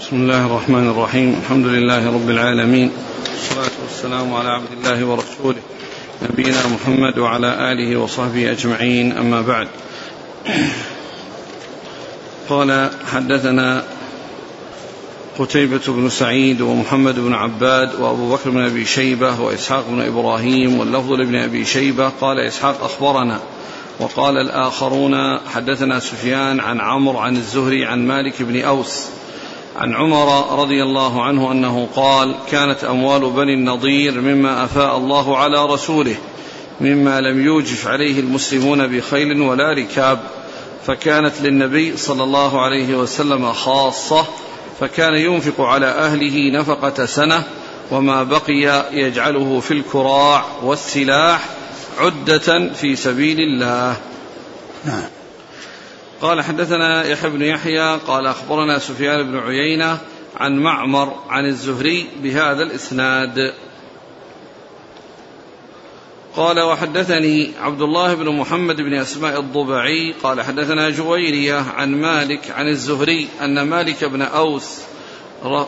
بسم الله الرحمن الرحيم الحمد لله رب العالمين والصلاة والسلام على عبد الله ورسوله نبينا محمد وعلى آله وصحبه أجمعين أما بعد قال حدثنا قتيبة بن سعيد ومحمد بن عباد وأبو بكر بن أبي شيبة وإسحاق بن إبراهيم واللفظ لابن أبي شيبة قال إسحاق أخبرنا وقال الآخرون حدثنا سفيان عن عمرو عن الزهري عن مالك بن أوس عن عمر رضي الله عنه أنه قال كانت أموال بني النضير مما أفاء الله على رسوله مما لم يوجف عليه المسلمون بخيل ولا ركاب. فكانت للنبي صلى الله عليه وسلم خاصة فكان ينفق على أهله نفقة سنة وما بقي يجعله في الكراع والسلاح عدة في سبيل الله. نعم. قال حدثنا يحيى بن يحيى قال أخبرنا سفيان بن عيينة عن معمر عن الزهري بهذا الإسناد. قال وحدثني عبد الله بن محمد بن أسماء الضبعي قال حدثنا جويرية عن مالك عن الزهري أن مالك بن أوس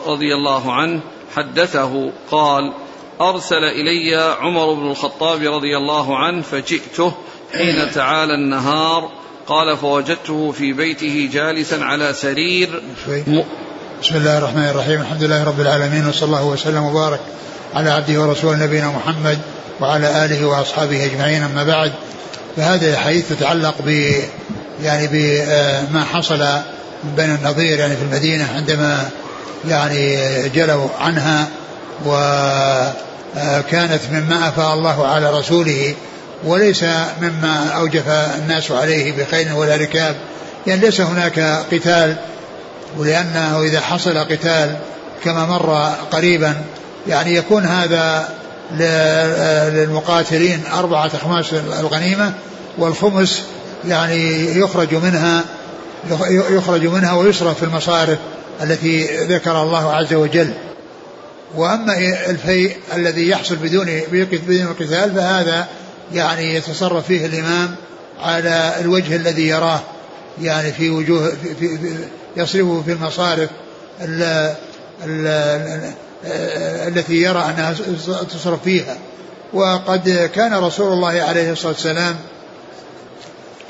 رضي الله عنه حدثه قال أرسل إلي عمر بن الخطاب رضي الله عنه فجئته حين تعالى النهار قال فوجدته في بيته جالسا على سرير م... بسم الله الرحمن الرحيم. الحمد لله رب العالمين وصلى الله وسلم وبارك على عبده ورسوله نبينا محمد وعلى آله وأصحابه أجمعين. أما بعد فهذا الحديث يتعلق ب يعني بما حصل بين النظير يعني في المدينة عندما يعني جلوا عنها وكانت مما أفاء الله على رسوله وليس مما أوجف الناس عليه بخيل ولا ركاب يعني ليس هناك قتال ولأنه إذا حصل قتال كما مر قريبا يعني يكون هذا للمقاتلين أربعة أخماس الغنيمة والخمس يعني يخرج منها يخرج منها ويصرف في المصارف التي ذكر الله عز وجل. وأما الفيء الذي يحصل بدون بدون قتال فهذا يعني يتصرف فيه الإمام على الوجه الذي يراه يعني في وجوه في في في يصرفه في المصارف ال ال التي يرى أنها تصرف فيها. وقد كان رسول الله عليه الصلاة والسلام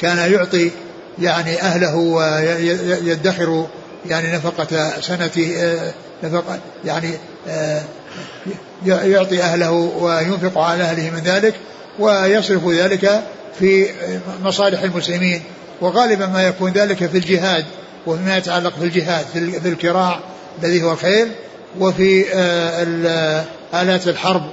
كان يعطي يعني أهله ويدخر يعني نفقة سنة نفقة يعني يعطي أهله وينفق على أهله من ذلك. ويصرف ذلك في مصالح المسلمين. وغالبا ما يكون ذلك في الجهاد وفيما يتعلق في الجهاد في الكراع الذي هو الخيل وفي آلات الحرب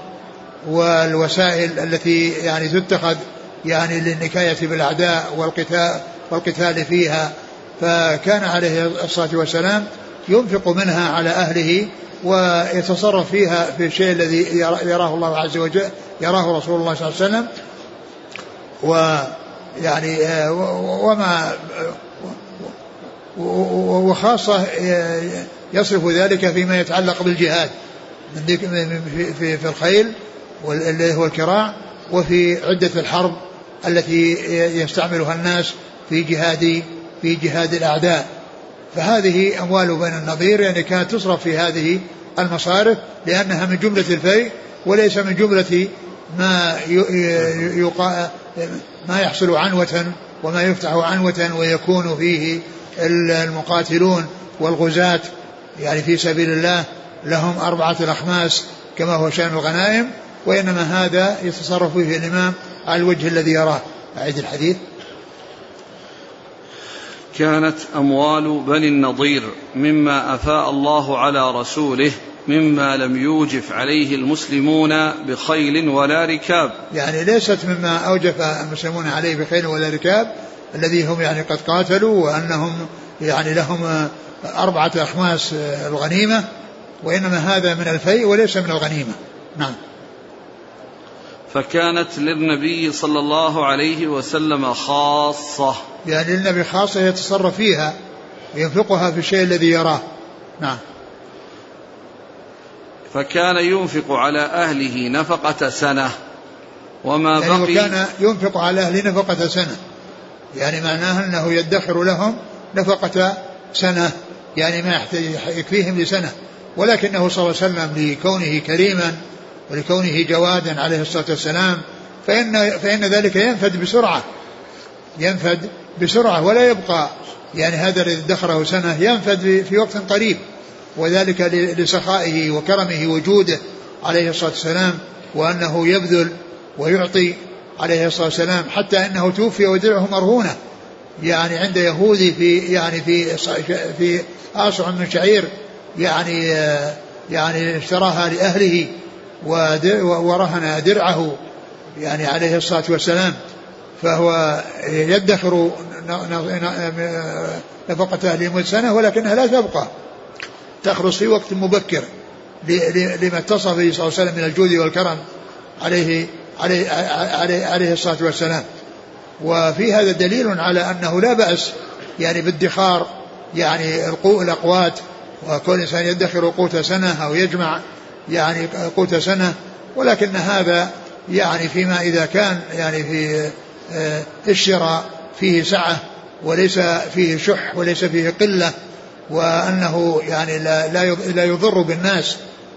والوسائل التي يعني تتخذ يعني للنكاية بالأعداء والقتال والقتال فيها. فكان عليه الصلاة والسلام ينفق منها على أهله ويتصرف فيها في الشيء الذي يراه الله عز وجل يراه رسول الله صلى الله عليه وسلم. ويعني وما وخاصة يصرف ذلك فيما يتعلق بالجهاد في, في الخيل واللي هو الكراع وفي عدة الحرب التي يستعملها الناس في جهاد في جهاد الأعداء. فهذه أموال بين النظير يعني كانت تصرف في هذه المصارف لأنها من جملة الفيء وليس من جملة ما يقا ما يحصل عنوة وما يفتح عنوة ويكون فيه المقاتلون والغزاة. يعني في سبيل الله لهم أربعة الأخماس كما هو شأن الغنائم وإنما هذا يتصرف فيه الإمام على الوجه الذي يراه. أعيد الحديث. كانت أموال بني النضير مما أفاء الله على رسوله مما لم يوجف عليه المسلمون بخيل ولا ركاب. يعني ليست مما أوجف المسلمون عليه بخيل ولا ركاب الذي هم يعني قد قاتلوا وأنهم يعني لهم أربعة أخماس الغنيمة وإنما هذا من الفيء وليس من الغنيمة. نعم. فكانت للنبي صلى الله عليه وسلم خاصة. يعني للنبي خاصة يتصرف فيها ينفقها في الشيء الذي يراه. نعم. فكان ينفق على أهله نفقة سنة. وما يعني بقي وكان ينفق على أهله نفقة سنة. يعني معناه أنه يدخر لهم نفقة سنة. يعني ما يكفيهم لسنة. ولكنه صلى الله عليه وسلم لكونه كريما ولكونه جوادا عليه الصلاة والسلام فإن, فإن ذلك ينفد بسرعة. ينفد بسرعة ولا يبقى يعني هذا الذي ادخره سنة ينفد في وقت قريب. وذلك لسخائه وكرمه وجوده عليه الصلاة والسلام وأنه يبذل ويعطي عليه الصلاة والسلام حتى أنه توفي ودرعه مرهونة. يعني عند يهودي في يعني في في آصع من شعير يعني يعني اشتراها لأهله. ورهن درعه يعني عليه الصلاة والسلام فهو يدخر نفقة أهله سنة ولكنها لا تبقى. تخلص في وقت مبكر لما اتصف به صلى الله عليه وسلم من الجود والكرم عليه عليه عليه, عليه الصلاة والسلام. وفي هذا دليل على أنه لا بأس يعني بادخار يعني الأقوات وكل إنسان يدخر قوت سنة أو يجمع يعني قوت سنة ولكن هذا يعني فيما إذا كان يعني في آه، الشراء فيه سعة وليس فيه شح وليس فيه قلة وأنه يعني لا لا يضر بالناس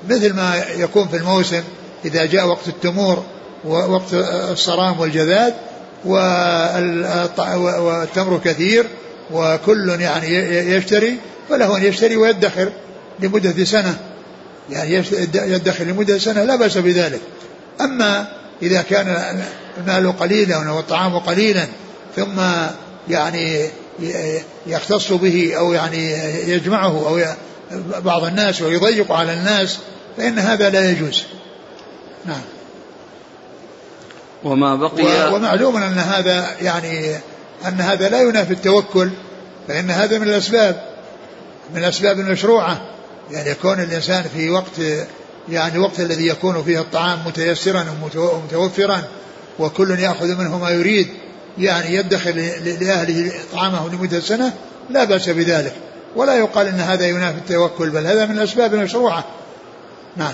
مثل ما يكون في الموسم إذا جاء وقت التمور ووقت الصرام والجذاد والتمر كثير وكل يعني يشتري فله أن يشتري ويدخر لمدة سنة. يعني يدخر لمدة سنة لا بأس بذلك. أما إذا كان المال قليلا والطعام قليلا ثم يعني يختص به أو يعني يجمعه أو بعض الناس ويضيق على الناس فإن هذا لا يجوز. نعم. وما بقي ومعلوم أن هذا يعني أن هذا لا ينافي التوكل فإن هذا من الأسباب من الأسباب المشروعة. يعني يكون الإنسان في وقت يعني وقت الذي يكون فيه الطعام متيسرا ومتوفرا وكل يأخذ منه ما يريد يعني يدخر لأهله طعامه لمدة سنة لا بأس بذلك. ولا يقال أن هذا ينافي التوكل بل هذا من الأسباب المشروعة نعم.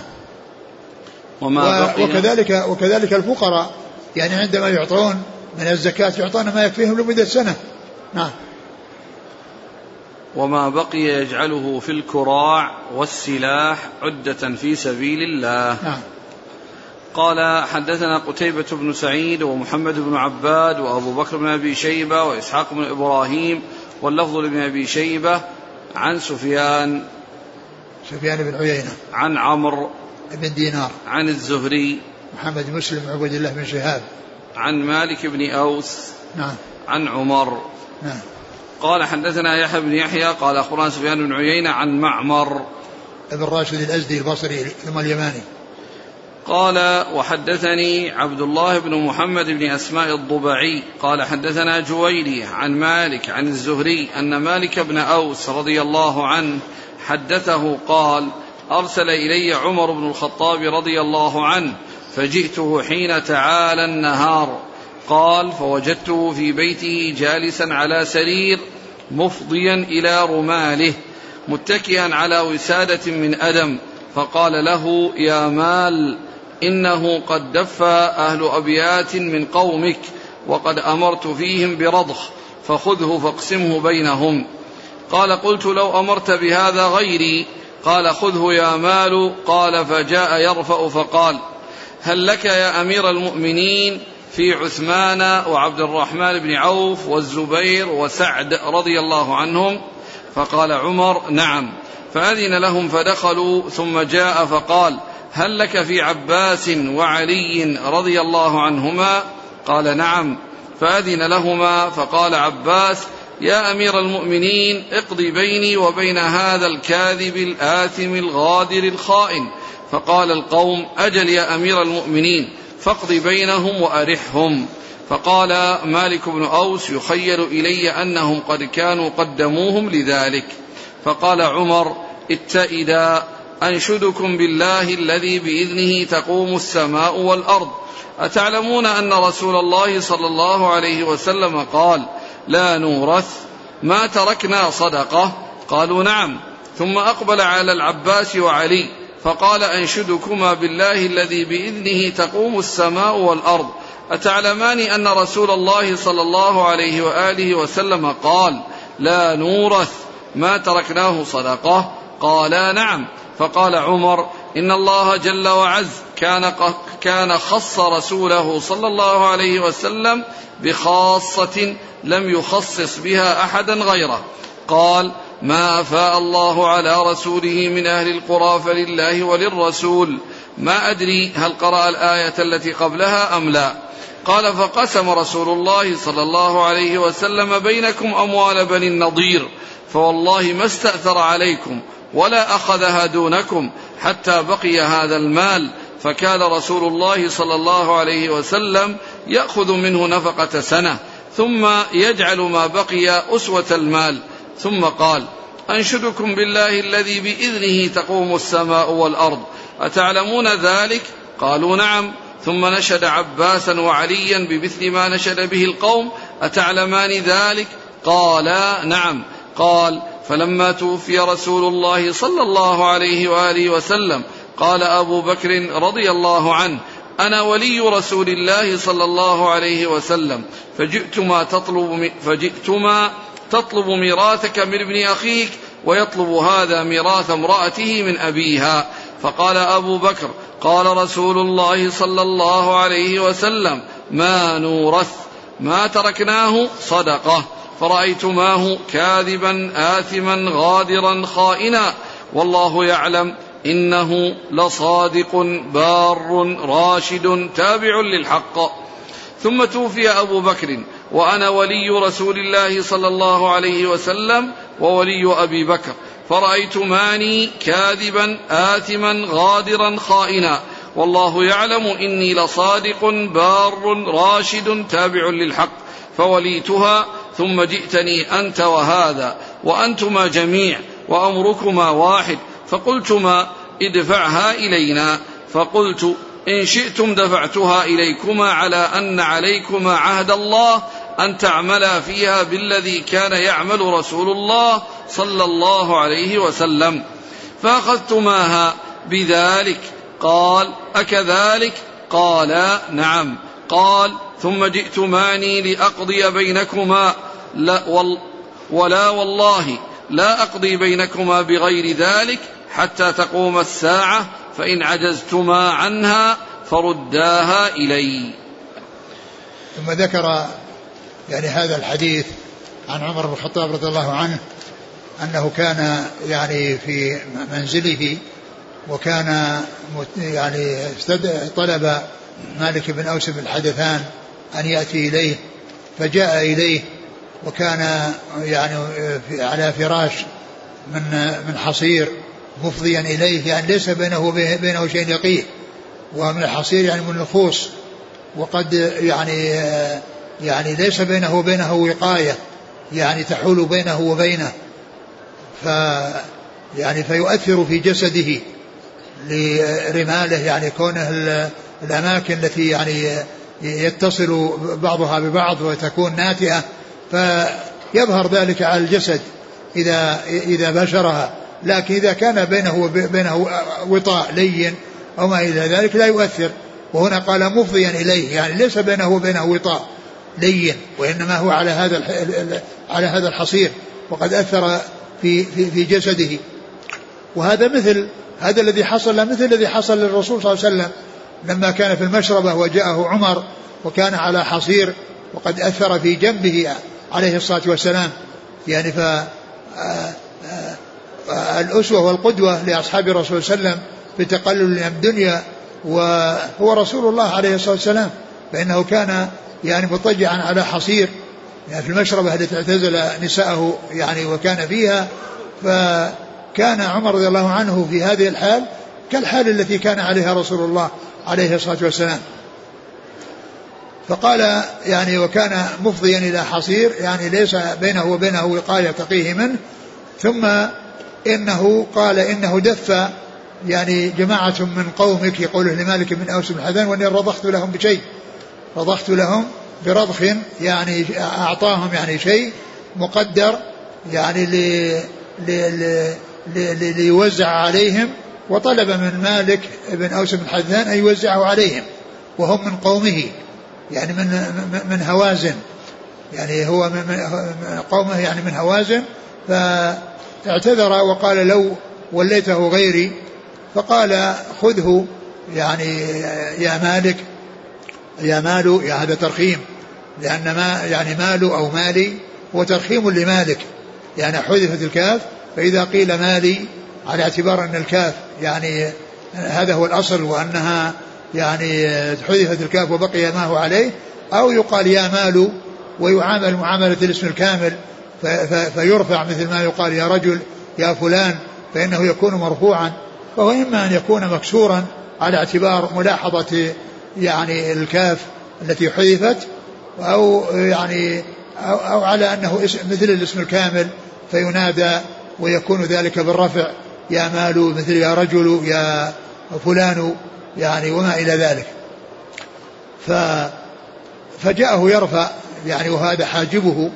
وما وكذلك وكذلك الفقراء يعني عندما يعطون من الزكاة يعطون ما يكفيهم لمدة سنة. نعم. وما بقي يجعله في الكراع والسلاح عدة في سبيل الله. نعم. قال حدثنا قتيبة بن سعيد ومحمد بن عباد وأبو بكر بن أبي شيبة وإسحاق بن إبراهيم واللفظ لابن أبي شيبة عن سفيان سفيان بن عيينة. عن عمرو بن دينار. عن الزهري محمد مسلم عبد الله بن شهاب. عن مالك بن أوس نعم. عن عمر نعم. قال حدثنا يحيى بن يحيى قال أخبرنا سفيان بن عيينة عن معمر. ابن راشد الأزدي البصري ثم اليماني. قال وحدثني عبد الله بن محمد بن أسماء الضبعي. قال حدثنا جويري عن مالك عن الزهري أن مالك بن أوس رضي الله عنه حدثه قال أرسل إلي عمر بن الخطاب رضي الله عنه فجئته حين تعالى النهار. قال فوجدته في بيته جالسا على سرير مفضيا إلى رماله متكئا على وسادة من أدم. فقال له يا مال إنه قد دف أهل أبيات من قومك وقد أمرت فيهم برضخ فخذه فاقسمه بينهم. قال قلت لو أمرت بهذا غيري. قال خذه يا مال. قال فجاء يرفأ فقال هل لك يا أمير المؤمنين؟ في عثمان وعبد الرحمن بن عوف والزبير وسعد رضي الله عنهم فقال عمر نعم. فأذن لهم فدخلوا ثم جاء فقال هل لك في عباس وعلي رضي الله عنهما؟ قال نعم. فأذن لهما فقال عباس يا أمير المؤمنين اقضي بيني وبين هذا الكاذب الآثم الغادر الخائن. فقال القوم أجل يا أمير المؤمنين فاقض بينهم وأرحهم. فقال مالك بن أوس يخيل إلي أنهم قد كانوا قدموهم لذلك. فقال عمر اتئدا أنشدكم بالله الذي بإذنه تقوم السماء والأرض. أتعلمون أن رسول الله صلى الله عليه وسلم قال لا نورث ما تركنا صدقة؟ قالوا نعم. ثم أقبل على العباس وعلي. فقال أنشدكما بالله الذي بإذنه تقوم السماء والأرض. أتعلمان أن رسول الله صلى الله عليه وآله وسلم قال لا نورث ما تركناه صدقة؟ قالا نعم. فقال عمر إن الله جل وعز كان كان خص رسوله صلى الله عليه وسلم بخاصة لم يخصص بها أحدا غيره. قال ما أفاء الله على رسوله من أهل القرى فلله وللرسول. ما أدري هل قرأ الآية التي قبلها أم لا. قال فقسم رسول الله صلى الله عليه وسلم بينكم أموال بني النضير فوالله ما استأثر عليكم ولا أخذها دونكم حتى بقي هذا المال. فكان رسول الله صلى الله عليه وسلم يأخذ منه نفقة سنة ثم يجعل ما بقي أسوة المال. ثم قال أنشدكم بالله الذي بإذنه تقوم السماء والأرض. أتعلمون ذلك؟ قالوا نعم. ثم نشد عباسا وعليا بمثل ما نشد به القوم. أتعلمان ذلك؟ قالا نعم. قال فلما توفي رسول الله صلى الله عليه وآله وسلم قال أبو بكر رضي الله عنه أنا ولي رسول الله صلى الله عليه وسلم فجئتما تطلب فجئتما تطلب ميراثك من ابن أخيك ويطلب هذا ميراث امرأته من أبيها. فقال أبو بكر قال رسول الله صلى الله عليه وسلم ما نورث ما تركناه صدقة فرأيتماه كاذبا آثما غادرا خائنا والله يعلم إنه لصادق بار راشد تابع للحق. ثم توفي أبو بكر. وأنا ولي رسول الله صلى الله عليه وسلم وولي أبي بكر. فرأيتماني كاذبا آثما غادرا خائنا. والله يعلم إني لصادق بار راشد تابع للحق. فوليتها ثم جئتني أنت وهذا وأنتما جميع وأمركما واحد. فقلتما ادفعها إلينا. فقلت إن شئتم دفعتها إليكما على أن عليكما عهد الله أن تعملا فيها بالذي كان يعمل رسول الله صلى الله عليه وسلم. فأخذتماها بذلك. قال أكذلك؟ قالا نعم. قال ثم جئتماني لأقضي بينكما. لا وال ولا والله لا أقضي بينكما بغير ذلك حتى تقوم الساعة فإن عجزتما عنها فرداها إلي. ثم ذكر يعني هذا الحديث عن عمر بن الخطاب رضي الله عنه أنه كان يعني في منزله وكان يعني طلب مالك بن أوس بن الحدثان أن يأتي إليه فجاء إليه وكان يعني على فراش من من حصير مفضيا إليه يعني ليس بينه وبينه شيء يقيه ومن الحصير يعني من الخوص وقد يعني يعني ليس بينه وبينه وقاية يعني تحول بينه وبينه ف يعني فيؤثر في جسده لرماله يعني كونه الأماكن التي يعني يتصل بعضها ببعض وتكون ناتئة فيظهر ذلك على الجسد إذا إذا بشرها. لكن إذا كان بينه وبينه وطاء لين أو ما إلى ذلك لا يؤثر. وهنا قال مفضيا إليه يعني ليس بينه وبينه وطاء. لين وإنما هو على هذا على هذا الحصير وقد أثر في في في جسده. وهذا مثل هذا الذي حصل مثل الذي حصل للرسول صلى الله عليه وسلم لما كان في المشربة وجاءه عمر وكان على حصير وقد أثر في جنبه عليه الصلاة والسلام. يعني ف آه، آه، الأسوة والقدوة لأصحاب الرسول صلى الله عليه وسلم في تقلل الدنيا وهو رسول الله عليه الصلاة والسلام. فإنه كان يعني مضطجعا على حصير. يعني في المشربة التي اعتزل نساءه يعني وكان فيها فكان عمر رضي الله عنه في هذه الحال كالحال التي كان عليها رسول الله عليه الصلاة والسلام. فقال يعني وكان مفضيا إلى حصير يعني ليس بينه وبينه وقاية تقيه منه. ثم إنه قال إنه دف يعني جماعة من قومك يقوله لمالك بن أوس بن حذان وإني رضخت لهم بشيء. رضخت لهم برضخ يعني أعطاهم يعني شيء مقدر يعني لي لي لي ليوزع عليهم وطلب من مالك بن أوس بن حذان أن يوزعه عليهم وهم من قومه يعني من من هوازن يعني هو من قومه يعني من هوازن ف اعتذر وقال لو وليته غيري فقال خذه يعني يا مالك يا مال يا هذا ترخيم. لأن ما يعني مال أو مالي هو ترخيم لمالك. يعني حذفت الكاف فإذا قيل مالي على اعتبار أن الكاف يعني هذا هو الأصل وأنها يعني حذفت الكاف وبقي ما هو عليه أو يقال يا مال ويعامل معاملة الاسم الكامل فيرفع مثل ما يقال يا رجل يا فلان فإنه يكون مرفوعا. فهو إما أن يكون مكسورا على اعتبار ملاحظة يعني الكاف التي حذفت أو يعني أو, أو على أنه مثل الاسم الكامل فينادى ويكون ذلك بالرفع يا مال مثل يا رجل يا فلان يعني وما إلى ذلك. ف فجاءه يرفع يعني وهذا حاجبه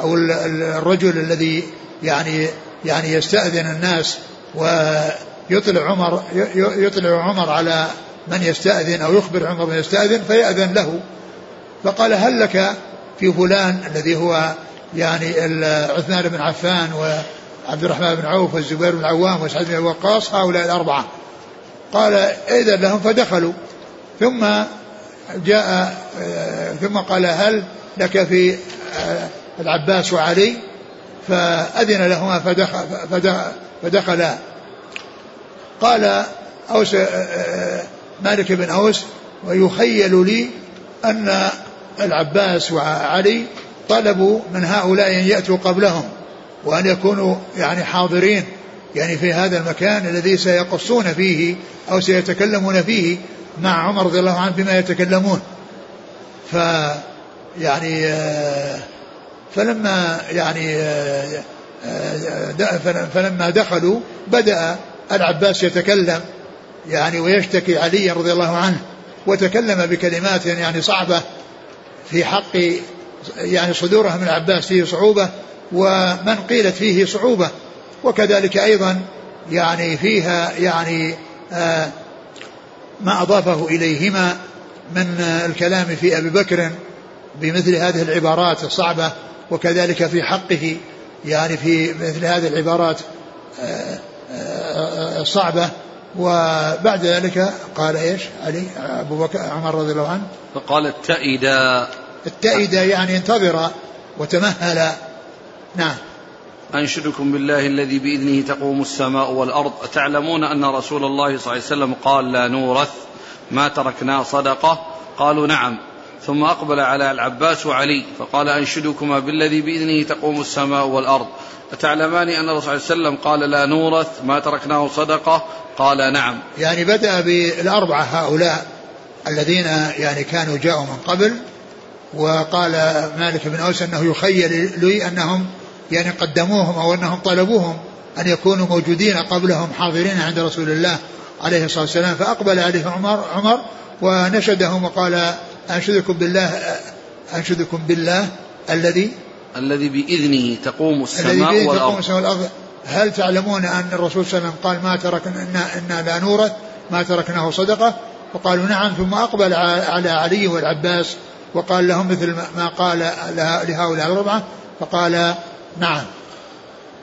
أو الرجل الذي يعني يعني يستأذن الناس ويطلع عمر يطلع عمر على من يستأذن أو يخبر عمر من يستأذن فيأذن له. فقال هل لك في فلان الذي هو يعني عثمان بن عفان وعبد الرحمن بن عوف والزبير بن العوام وسعد بن وقاص هؤلاء الأربعة. قال إذن لهم فدخلوا. ثم جاء ثم قال هل لك في العباس وعلي؟ فأذن لهما فدخل فدخلا. قال أوس مالك بن أوس ويخيل لي أن العباس وعلي طلبوا من هؤلاء أن يأتوا قبلهم وأن يكونوا يعني حاضرين يعني في هذا المكان الذي سيقصون فيه أو سيتكلمون فيه مع عمر رضي الله عنه بما يتكلمون. ف يعني فلما يعني فلما دخلوا بدأ العباس يتكلم يعني ويشتكي علي رضي الله عنه وتكلم بكلمات يعني صعبة في حق يعني صدورها من العباس فيه صعوبة ومن قيلت فيه صعوبة وكذلك أيضا يعني فيها يعني آه ما أضافه إليهما من الكلام في أبي بكر بمثل هذه العبارات الصعبة وكذلك في حقه يعني في مثل هذه العبارات آه، آه، الصعبة. وبعد ذلك قال إيش؟ علي أبو بكر عمر رضي الله عنه. فقال اتئدا اتئدا يعني انتظر وتمهل. نعم. أنشدكم بالله الذي بإذنه تقوم السماء والأرض. أتعلمون أن رسول الله صلى الله عليه وسلم قال لا نورث ما تركنا صدقة؟ قالوا نعم. ثم أقبل على العباس وعلي فقال أنشدكما بالذي بإذنه تقوم السماء والأرض. أتعلمان أن الرسول صلى الله عليه وسلم قال لا نورث ما تركناه صدقة؟ قال نعم. يعني بدأ بالأربعة هؤلاء الذين يعني كانوا جاءوا من قبل وقال مالك بن أوس أنه يخيل لي أنهم يعني قدموهم أو أنهم طلبوهم أن يكونوا موجودين قبلهم حاضرين عند رسول الله عليه الصلاة والسلام. فأقبل عليه عمر عمر ونشدهم وقال أنشدكم بالله أنشدكم بالله الذي الذي بإذنه تقوم السماء الذي والأرض, تقوم والأرض. هل تعلمون أن الرسول صلى الله عليه وسلم قال ما ترك إنا, إنا لا نورث ما تركناه صدقة؟ وقالوا نعم. ثم أقبل على علي والعباس وقال لهم مثل ما قال لهؤلاء الأربعة فقال نعم.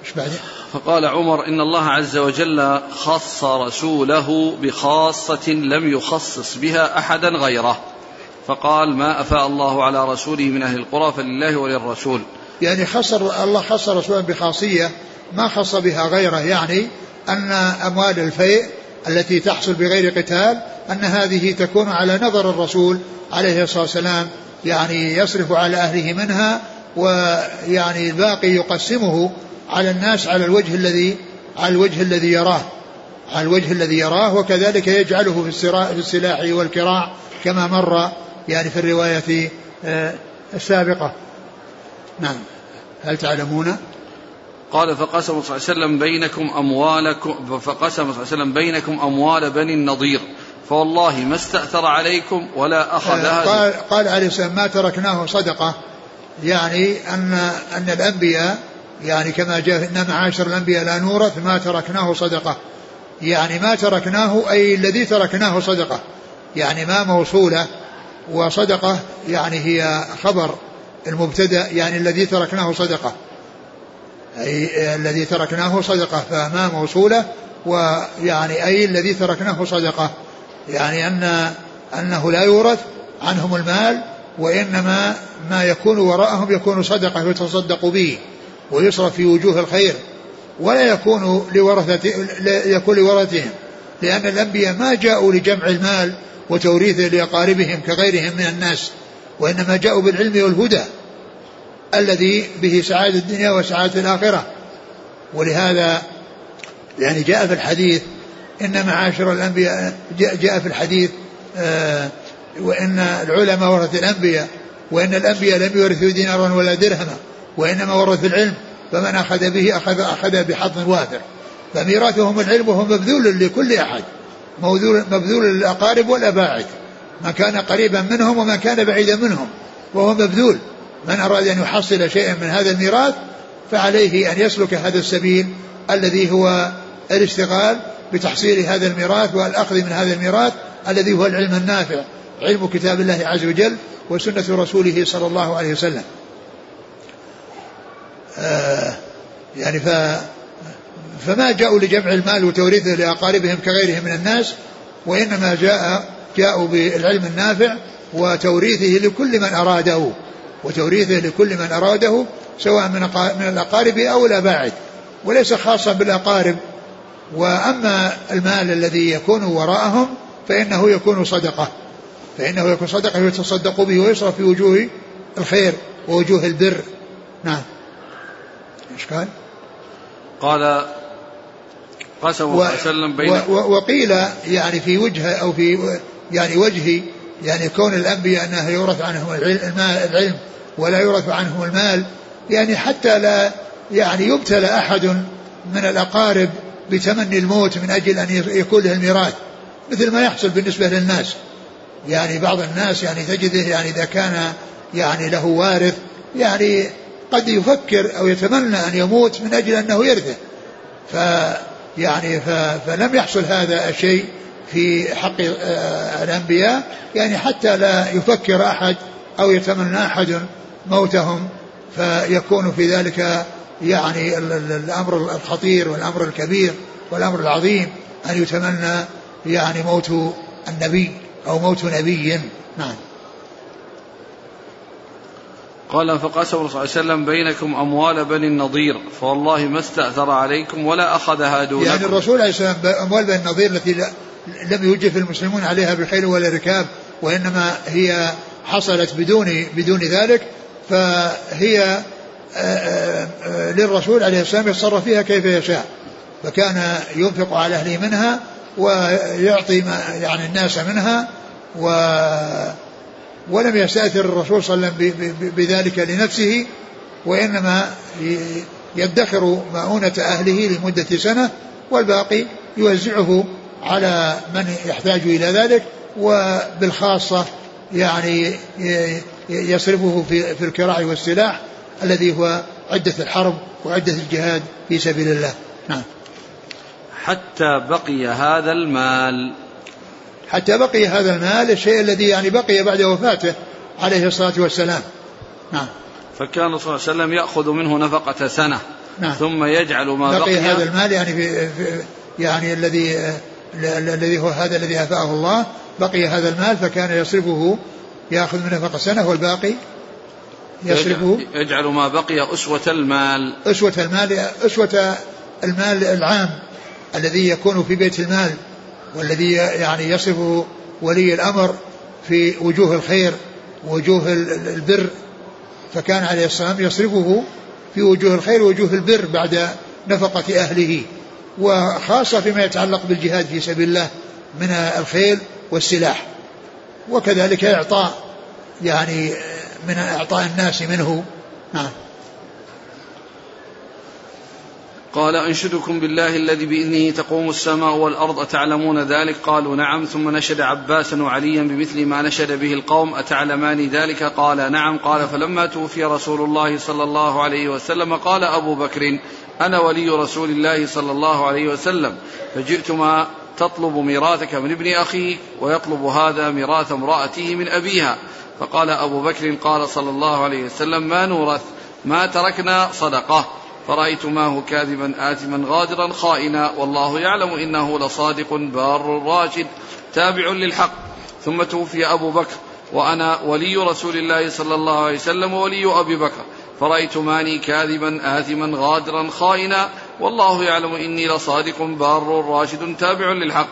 إيش بعدين؟ فقال عمر إن الله عز وجل خص رسوله بخاصة لم يخصص بها أحدا غيره. فقال ما أفاء الله على رسوله من أهل القرى فلله وللرسول. يعني خص الله خص رسوله بخاصية ما خص بها غيره يعني أن أموال الفيء التي تحصل بغير قتال أن هذه تكون على نظر الرسول عليه الصلاة والسلام يعني يصرف على أهله منها ويعني الباقي يقسمه على الناس على الوجه الذي على الوجه الذي يراه. على الوجه الذي يراه وكذلك يجعله في السلاح والكراع كما مر يعني في الرواية آه، السابقة. نعم. هل تعلمون؟ قال فقسم صلى الله عليه وسلم بينكم أموالكم فقسم صلى الله عليه وسلم بينكم أموال بني النضير. فوالله ما استأثر عليكم ولا أخذها آه، قال, قال عليه السلام ما تركناه صدقة. يعني أن أن الأنبياء يعني كما جاء إن معاشر الأنبياء لا نورث ما تركناه صدقة. يعني ما تركناه أي الذي تركناه صدقة. يعني ما موصولة. وصدقة يعني هي خبر المبتدأ يعني الذي تركناه صدقة. أي الذي تركناه صدقة فما موصولة ويعني أي الذي تركناه صدقة. يعني أن أنه لا يورث عنهم المال وإنما ما يكون وراءهم يكون صدقة يتصدق به ويصرف في وجوه الخير ولا يكون لورثة يكون لورثتهم لأن الأنبياء ما جاءوا لجمع المال وتوريثه لأقاربهم كغيرهم من الناس وإنما جاءوا بالعلم والهدى الذي به سعادة الدنيا وسعادة الآخرة. ولهذا يعني جاء في الحديث إن معاشر الأنبياء جاء في الحديث آه وإن العلماء ورث الأنبياء وإن الأنبياء لم يورثوا دينارا ولا درهما وإنما ورثوا العلم فمن أخذ به أخذ أخذ بحظ وافر. فميراثهم العلم وهو مبذول لكل أحد. مبذول, مبذول للأقارب والأباعد من كان قريبا منهم ومن كان بعيدا منهم. وهو مبذول. من أراد أن يحصل شيئا من هذا الميراث فعليه أن يسلك هذا السبيل الذي هو الاشتغال بتحصيل هذا الميراث والأخذ من هذا الميراث الذي هو العلم النافع علم كتاب الله عز وجل وسنة رسوله صلى الله عليه وسلم. آه يعني ف فما جاءوا لجمع المال وتوريثه لأقاربهم كغيرهم من الناس وإنما جاء جاءوا بالعلم النافع وتوريثه لكل من أراده وتوريثه لكل من أراده سواء من من الأقارب أو الأباعد وليس خاصا بالأقارب. وأما المال الذي يكون وراءهم فإنه يكون صدقة فإنه يكون صدقة يتصدق به ويصرف في وجوه الخير ووجوه البر. نعم. إيش قال؟ قال قسم الله عليه وسلم بين وقيل يعني في وجه أو في يعني وجه يعني كون الأنبياء أنه يورث عنهم العلم ولا يورث عنهم المال يعني حتى لا يعني يبتلى أحد من الأقارب بتمني الموت من أجل أن يكون له الميراث مثل ما يحصل بالنسبة للناس. يعني بعض الناس يعني تجده يعني إذا كان يعني له وارث يعني قد يفكر أو يتمنى أن يموت من أجل أنه يرثه. ف يعني فلم يحصل هذا الشيء في حق آه، الأنبياء. يعني حتى لا يفكر أحد أو يتمنى أحد موتهم فيكون في ذلك يعني الأمر الخطير والأمر الكبير والأمر العظيم أن يتمنى يعني موت النبي أو موت نبي. نعم. قال فقسم صلى الله عليه وسلم بينكم أموال بني النضير فوالله ما استأثر عليكم ولا أخذها دونكم. يعني الرسول عليه السلام أموال بني النضير التي لم يوجف المسلمون عليها بالخيل ولا الركاب وإنما هي حصلت بدون بدون ذلك فهي آه، آه، آه، للرسول عليه السلام يتصرف فيها كيف يشاء فكان ينفق على أهله منها ويعطي يعني الناس منها و ولم يستأثر الرسول صلى الله عليه وسلم بذلك لنفسه وإنما يدخر مؤونة أهله لمدة سنة والباقي يوزعه على من يحتاج إلى ذلك وبالخاصة يعني يصرفه في في الكراع والسلاح الذي هو عدة الحرب وعدة الجهاد في سبيل الله. نعم. حتى بقي هذا المال. حتى بقي هذا المال الشيء الذي يعني بقي بعد وفاته عليه الصلاة والسلام. نعم. فكان صلى الله عليه وسلم يأخذ منه نفقة سنة. نعم. ثم يجعل ما بقي, بقي هذا المال يعني في, في يعني الذي الذي هو هذا الذي أفاءه الله. بقي هذا المال فكان يصرفه يأخذ من نفقة سنة والباقي يصرفه. يجعل ما بقي أسوة المال. أسوة المال أسوة المال العام الذي يكون في بيت المال. والذي يعني يصف ولي الأمر في وجوه الخير ووجوه البر. فكان عليه السلام يصرفه في وجوه الخير ووجوه البر بعد نفقة أهله. وخاصة فيما يتعلق بالجهاد في سبيل الله من الخيل والسلاح. وكذلك إعطاء يعني من إعطاء الناس منه. نعم. قال أنشدكم بالله الذي بإذنه تقوم السماء والأرض أتعلمون ذلك؟ قالوا نعم. ثم نشد عباسا وعليا بمثل ما نشد به القوم أتعلمان ذلك؟ قال نعم. قال فلما توفي رسول الله صلى الله عليه وسلم قال أبو بكر أنا ولي رسول الله صلى الله عليه وسلم فجئت ما تطلب ميراثك من ابن أخيك ويطلب هذا ميراث امرأته من أبيها. فقال أبو بكر قال صلى الله عليه وسلم ما نورث ما تركنا صدقة. فرأيتماه كاذبا آثما غادرا خائنا. والله يعلم إنه لصادق بار راشد تابع للحق. ثم توفي أبو بكر وأنا ولي رسول الله صلى الله عليه وسلم وولي أبي بكر. فرأيتماني كاذبا آثما غادرا خائنا. والله يعلم إني لصادق بار راشد تابع للحق.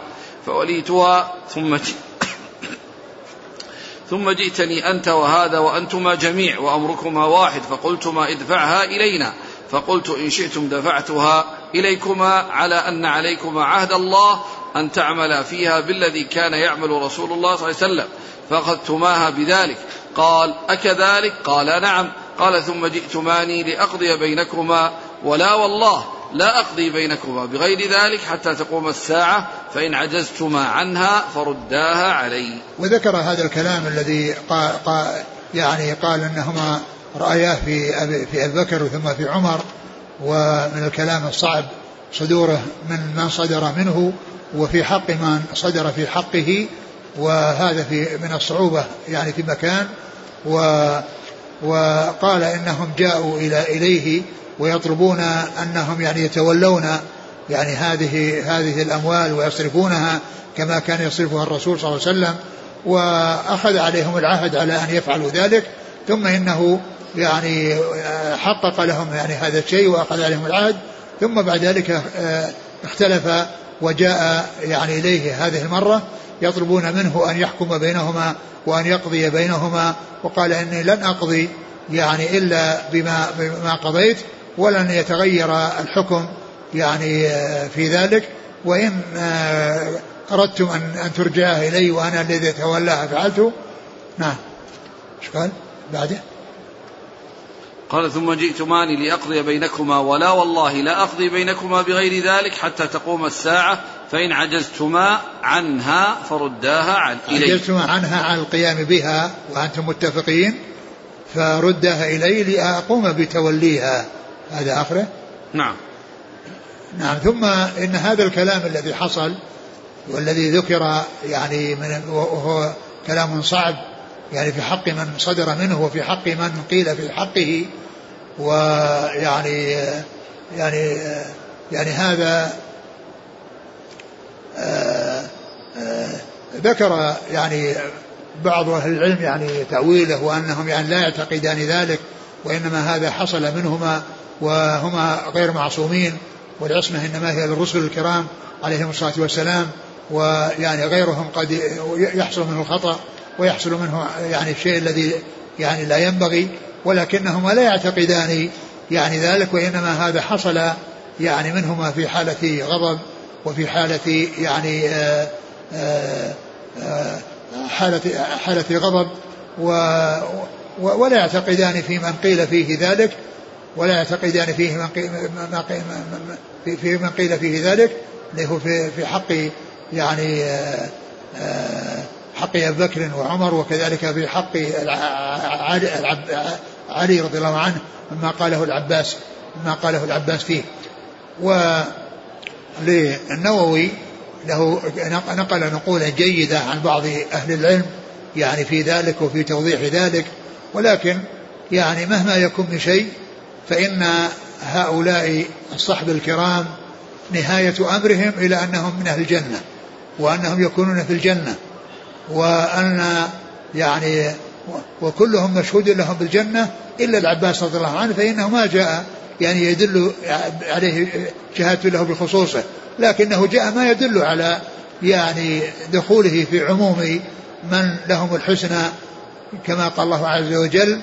فوليتها ثم ثم جئتني أنت وهذا وأنتما جميع وأمركما واحد. فقلتما ادفعها إلينا. فقلت إن شئتم دفعتها إليكما على أن عليكما عهد الله أن تعملا فيها بالذي كان يعمل رسول الله صلى الله عليه وسلم فأخذتماها بذلك. قال أكذلك؟ قال نعم. قال ثم جئتماني لأقضي بينكما ولا والله لا أقضي بينكما بغير ذلك حتى تقوم الساعة فإن عجزتما عنها فرداها علي. وذكر هذا الكلام الذي قال, قال يعني قال أنهما رأياه في أبي, في أبي بكر ثم في عمر ومن الكلام الصعب صدوره من من صدر منه وفي حق من صدر في حقه وهذا في من الصعوبة يعني في مكان و وقال إنهم جاءوا إلى إليه ويطلبون أنهم يعني يتولون يعني هذه هذه الأموال ويصرفونها كما كان يصرفها الرسول صلى الله عليه وسلم وأخذ عليهم العهد على أن يفعلوا ذلك ثم إنه يعني حقق لهم يعني هذا الشيء وأخذ عليهم العهد. ثم بعد ذلك آه، اختلف وجاء يعني إليه هذه المرة يطلبون منه أن يحكم بينهما وأن يقضي بينهما. وقال إني لن أقضي يعني إلا بما بما قضيت ولن يتغير الحكم يعني آه، في ذلك. وإن آه، أردتم أن أن ترجعها إلي وأنا الذي أتولاها فعلته نعم. إيش قال بعده. قال ثم جئتماني لأقضي بينكما ولا والله لا أقضي بينكما بغير ذلك حتى تقوم الساعة فإن عجزتما عنها فرداها عن إلي. عجزتما عنها عن القيام بها وأنتم متفقين فردها إلي لأقوم بتوليها. هذا آخره؟ نعم. نعم. ثم إن هذا الكلام الذي حصل والذي ذكر يعني من وهو كلام صعب يعني في حق من صدر منه وفي حق من قيل في حقه. ويعني يعني يعني هذا ذكر يعني بعض أهل العلم يعني تأويله وأنهم يعني لا يعتقدان ذلك وإنما هذا حصل منهما وهما غير معصومين والعصمة إنما هي للرسل الكرام عليهم الصلاة والسلام ويعني غيرهم قد يحصل منه الخطأ. ويحصل منه يعني الشيء الذي يعني لا ينبغي ولكنهما لا يعتقدان يعني ذلك وإنما هذا حصل يعني منهما في حالة غضب وفي حالة يعني آه، آآ آه، حالة حالة غضب و ولا يعتقدان في من قيل فيه ذلك ولا يعتقدان فيه من قيل في من قيل فيه ذلك اللي هو في حق يعني آآ آه، حق أبي بكر وعمر وكذلك في حق علي رضي الله عنه مما قاله العباس مما قاله العباس فيه. وللنووي له نقل نقولا جيدة عن بعض أهل العلم يعني في ذلك وفي توضيح ذلك ولكن يعني مهما يكون من شيء فإن هؤلاء الصحب الكرام نهاية أمرهم إلى أنهم من أهل الجنة وأنهم يكونون في الجنة. وأن يعني وكلهم مشهود لهم بالجنة إلا العباس رضي الله عنه فإنه ما جاء يعني يدل عليه شهادة له بخصوصه لكنه جاء ما يدل على يعني دخوله في عموم من لهم الحسنى كما قال الله عز وجل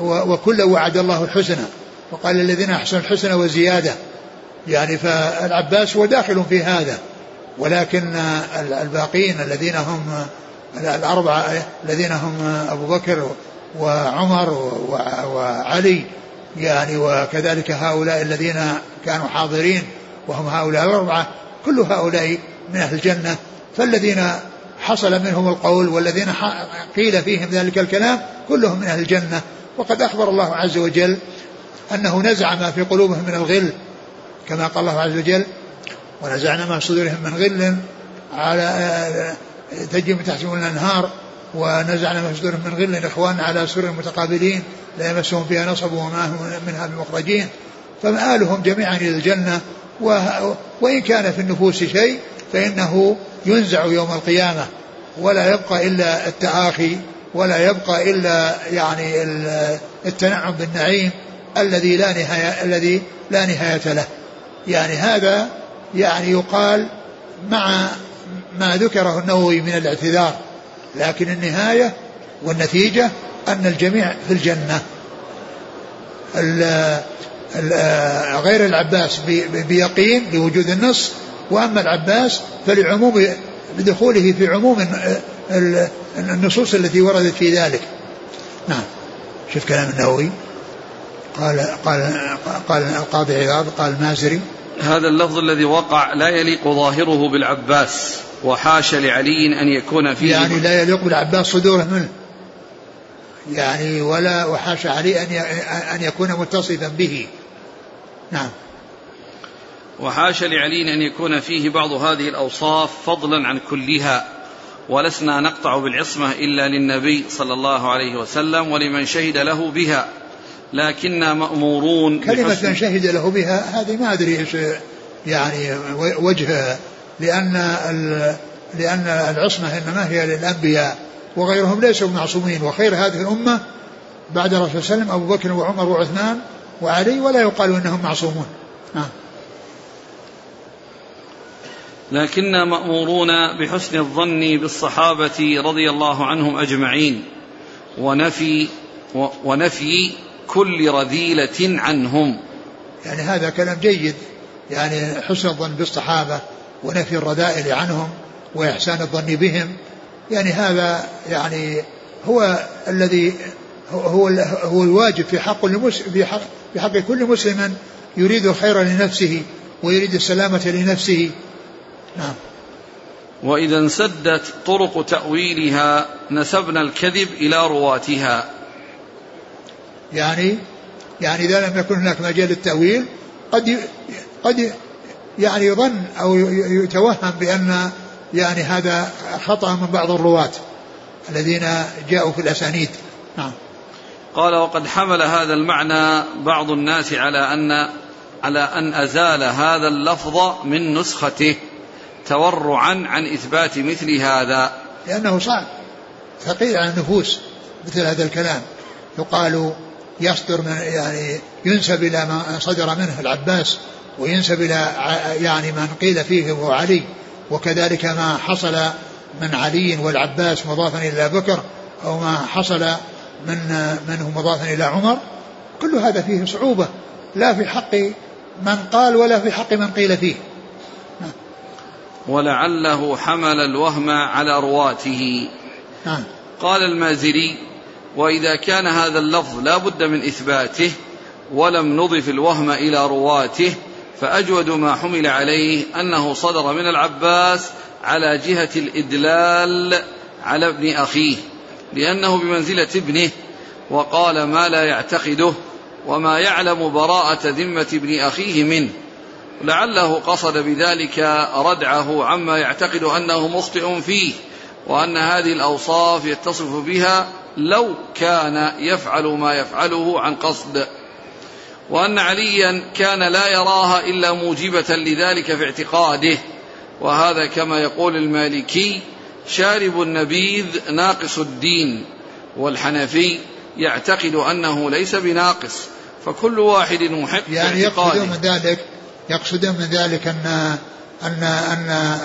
وكل وعد الله الحسنى. وقال الذين أحسنوا الحسنى وزيادة. يعني فالعباس هو داخل في هذا ولكن الباقين الذين هم الأربعة الذين هم أبو بكر وعمر وعلي يعني وكذلك هؤلاء الذين كانوا حاضرين وهم هؤلاء الأربعة كل هؤلاء من أهل الجنة. فالذين حصل منهم القول والذين قيل فيهم ذلك الكلام كلهم من أهل الجنة. وقد أخبر الله عز وجل أنه نزع ما في قلوبهم من الغل كما قال الله عز وجل ونزعنا ما صدورهم من غل على تجري من تحتهم الأنهار ونزعنا ما من غل. إخوان على سر متقابلين لا يمسهم فيها نصب وما هم منها بمخرجين. فمآلهم جميعا إلى الجنة. وإن كان في النفوس شيء فإنه ينزع يوم القيامة. ولا يبقى إلا التآخي. ولا يبقى إلا يعني التنعم بالنعيم الذي لا نهاية الذي لا نهاية له. يعني هذا يعني يقال مع ما ذكره النووي من الاعتذار لكن النهاية والنتيجة أن الجميع في الجنة. غير العباس بيقين لوجود النص وأما العباس فلعموم لدخوله في عموم النصوص التي وردت في ذلك. نعم. شوف كلام النووي. قال قال قال القاضي عياض قال المازري هذا اللفظ الذي وقع لا يليق ظاهره بالعباس. وحاش لعلي أن يكون فيه. يعني لا يليق بالعباس صدوره منه. يعني ولا وحاش علي أن أن يكون متصفا به. نعم. وحاش لعلي أن يكون فيه بعض هذه الأوصاف فضلا عن كلها. ولسنا نقطع بالعصمة إلا للنبي صلى الله عليه وسلم ولمن شهد له بها. لكننا مأمورون كلمة من شهد له بها هذه ما أدري إيش يعني وجهها لأن لأن العصمة إنما هي للأنبياء وغيرهم ليسوا معصومين وخير هذه الأمة بعد الرسول صلى الله عليه وسلم أبو بكر وعمر وعثمان وعلي ولا يقال إنهم معصومون. نعم لكنا مأمورون بحسن الظن بالصحابة رضي الله عنهم أجمعين ونفي ونفي كل رذيلة عنهم. يعني هذا كلام جيد. يعني حسن الظن بالصحابة ونفي الرذائل عنهم وإحسان الظن بهم. يعني هذا يعني هو الذي هو هو الواجب في حق في حق في حق كل مسلم يريد الخير لنفسه ويريد السلامة لنفسه. نعم. وإذا انسدت طرق تأويلها نسبنا الكذب إلى رواتها. يعني يعني إذا لم يكن هناك مجال للتأويل قد قد يعني يظن أو يتوهم بأن يعني هذا خطأ من بعض الرواة الذين جاءوا في الأسانيد. نعم. قال وقد حمل هذا المعنى بعض الناس على أن على أن أزال هذا اللفظ من نسخته تورعا عن إثبات مثل هذا. لأنه صعب. ثقيل على النفوس مثل هذا الكلام. يقال يصدر من يعني ينسب إلى ما صدر منه العباس. وينسب إلى يعني من قيل فيه هو علي وكذلك ما حصل من علي والعباس مضافا إلى بكر أو ما حصل من منه مضافا إلى عمر كل هذا فيه صعوبة لا في حق من قال ولا في حق من قيل فيه. ولعله حمل الوهم على رواته. نعم. قال المازري وإذا كان هذا اللفظ لا بد من إثباته ولم نضف الوهم إلى رواته فأجود ما حمل عليه أنه صدر من العباس على جهة الإدلال على ابن أخيه لأنه بمنزلة ابنه وقال ما لا يعتقده وما يعلم براءة ذمة ابن أخيه منه. لعله قصد بذلك ردعه عما يعتقد أنه مخطئ فيه وأن هذه الأوصاف يتصف بها لو كان يفعل ما يفعله عن قصد. وأن عليا كان لا يراها إلا موجبة لذلك في اعتقاده. وهذا كما يقول المالكي شارب النبيذ ناقص الدين والحنفي يعتقد أنه ليس بناقص فكل واحد محق يعني يقصد من ذلك يقصد من ذلك أن أن أن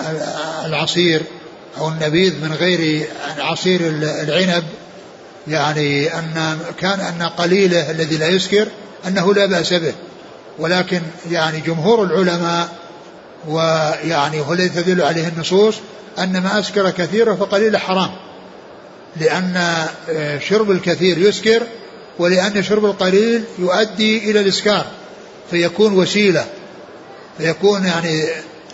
العصير أو النبيذ من غير عصير العنب يعني أن كان أن قليله الذي لا يسكر أنه لا بأس به. ولكن يعني جمهور العلماء ويعني هو الذي تدل عليه النصوص أن ما أسكر كثيرا فقليله حرام. لأن آه، شرب الكثير يسكر ولأن شرب القليل يؤدي إلى الإسكار فيكون وسيلة فيكون يعني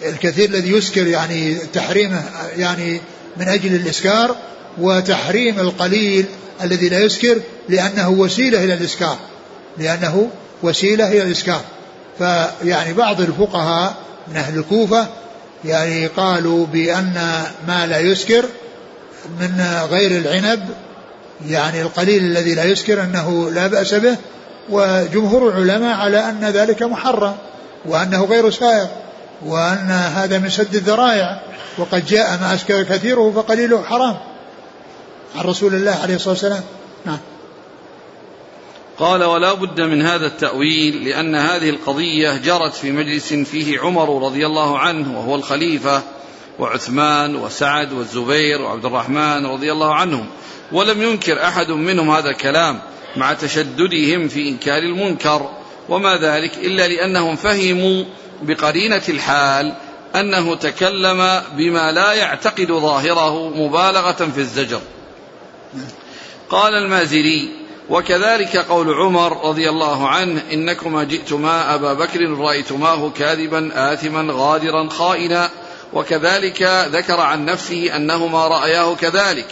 الكثير الذي يسكر يعني تحريمه يعني من أجل الإسكار وتحريم القليل الذي لا يسكر لأنه وسيلة إلى الإسكار. لأنه وسيلة إلى الإسكار فيعني بعض الفقهاء من أهل الكوفة يعني قالوا بأن ما لا يسكر من غير العنب يعني القليل الذي لا يسكر أنه لا بأس به وجمهور العلماء على أن ذلك محرم وأنه غير سائغ وأن هذا من سد الذرائع وقد جاء ما أسكر كثيره فقليله حرام. عن رسول الله عليه الصلاة والسلام. نعم. قال ولا بد من هذا التأويل لأن هذه القضية جرت في مجلس فيه عمر رضي الله عنه وهو الخليفة وعثمان وسعد والزبير وعبد الرحمن رضي الله عنهم. ولم ينكر أحد منهم هذا الكلام مع تشددهم في إنكار المنكر وما ذلك إلا لأنهم فهموا بقرينة الحال أنه تكلم بما لا يعتقد ظاهره مبالغة في الزجر. قال المازري وكذلك قول عمر رضي الله عنه إنكما جئتما أبا بكر رأيتماه كاذبا آثما غادرا خائنا وكذلك ذكر عن نفسه أنهما رأياه كذلك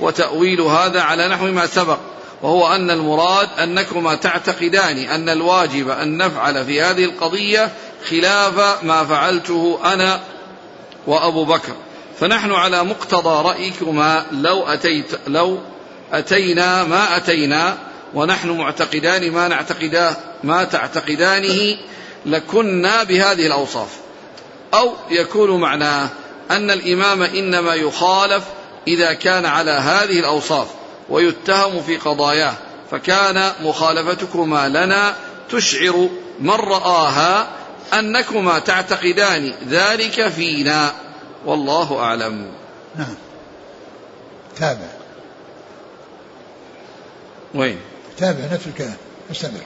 وتأويل هذا على نحو ما سبق وهو أن المراد أنكما تعتقدان أن الواجب أن نفعل في هذه القضية خلاف ما فعلته أنا وأبو بكر فنحن على مقتضى رأيكما لو أتيت لو أتينا ما أتينا ونحن معتقدان ما نعتقداه ما تعتقدانه لكنا بهذه الأوصاف. أو يكون معناه أن الإمام إنما يخالف إذا كان على هذه الأوصاف ويتهم في قضاياه. فكان مخالفتكما لنا تشعر من رآها أنكما تعتقدان ذلك فينا. والله أعلم. نعم. تابع. وين؟ تابع نفس الكلام استمر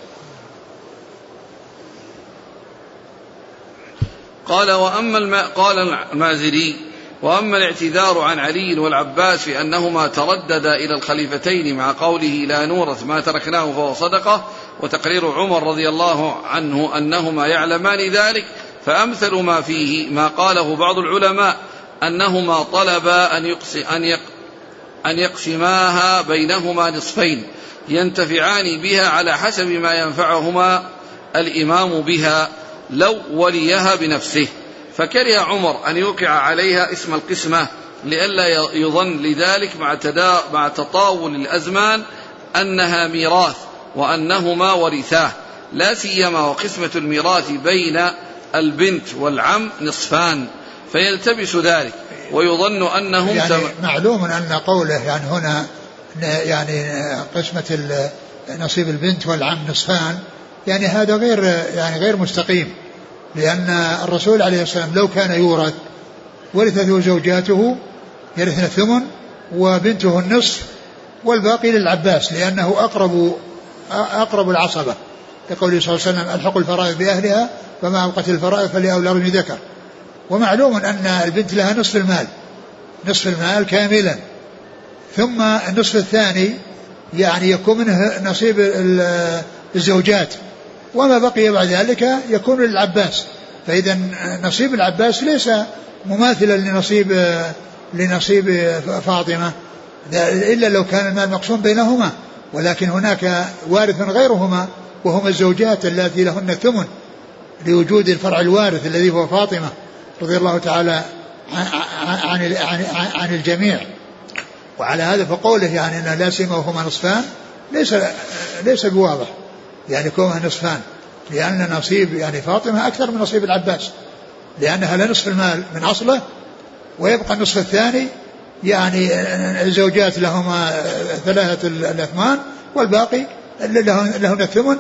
قال وأما الم... قال المازري وأما الاعتذار عن علي والعباس في أنهما ترددا إلى الخليفتين مع قوله لا نورث ما تركناه فهو صدقة وتقرير عمر رضي الله عنه أنهما يعلمان ذلك فأمثل ما فيه ما قاله بعض العلماء أنهما طلبا أن, يقسم أن, يق أن يقسماها بينهما نصفين. ينتفعان بها على حسب ما ينفعهما الإمام بها لو وليها بنفسه. فكره عمر أن يوقع عليها اسم القسمة لئلا يظن لذلك مع, تدا مع تطاول الأزمان أنها ميراث وأنهما ورثاه. لا سيما وقسمة الميراث بين البنت والعم نصفان فيلتبس ذلك ويظن أنهم يعني معلوم أن قوله يعني هنا يعني قسمة نصيب البنت والعم نصفان يعني هذا غير يعني غير مستقيم لأن الرسول عليه السلام لو كان يورث ورثته زوجاته يرثن الثمن وبنته النصف والباقي للعباس لأنه أقرب أقرب العصبة. لقوله صلى الله عليه وسلم ألحق الفرائض بأهلها فما أبقت الفرائض فلأولى رجل ذكر. ومعلوم أن البنت لها نصف المال نصف المال كاملا. ثم النصف الثاني يعني يكون منه نصيب الزوجات. وما بقي بعد ذلك يكون للعباس. فإذا نصيب العباس ليس مماثلا لنصيب لنصيب فاطمة. إلا لو كان المال مقسوم بينهما. ولكن هناك وارث غيرهما وهما الزوجات اللاتي لهن الثمن لوجود الفرع الوارث الذي هو فاطمة رضي الله تعالى عن عن عن الجميع. وعلى هذا فقوله يعني لا سيما وهما نصفان ليس ليس بواضح يعني كونها نصفان لأن نصيب يعني فاطمة أكثر من نصيب العباس لأنها لنصف المال من أصله ويبقى النصف الثاني يعني الزوجات لهما ثلاثة الأثمان والباقي لهن الثمن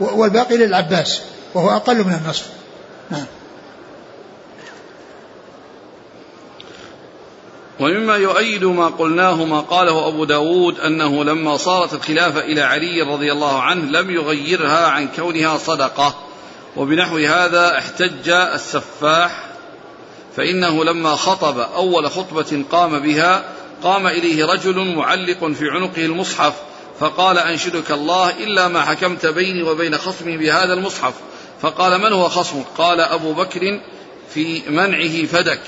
والباقي للعباس وهو أقل من النصف. نعم. ومما يؤيد ما قلناه ما قاله أبو داود أنه لما صارت الخلافة إلى علي رضي الله عنه لم يغيرها عن كونها صدقة. وبنحو هذا احتج السفاح فإنه لما خطب أول خطبة قام بها قام إليه رجل معلق في عنقه المصحف فقال أنشدك الله إلا ما حكمت بيني وبين خصمي بهذا المصحف. فقال من هو خصمك؟ قال أبو بكر في منعه فدك.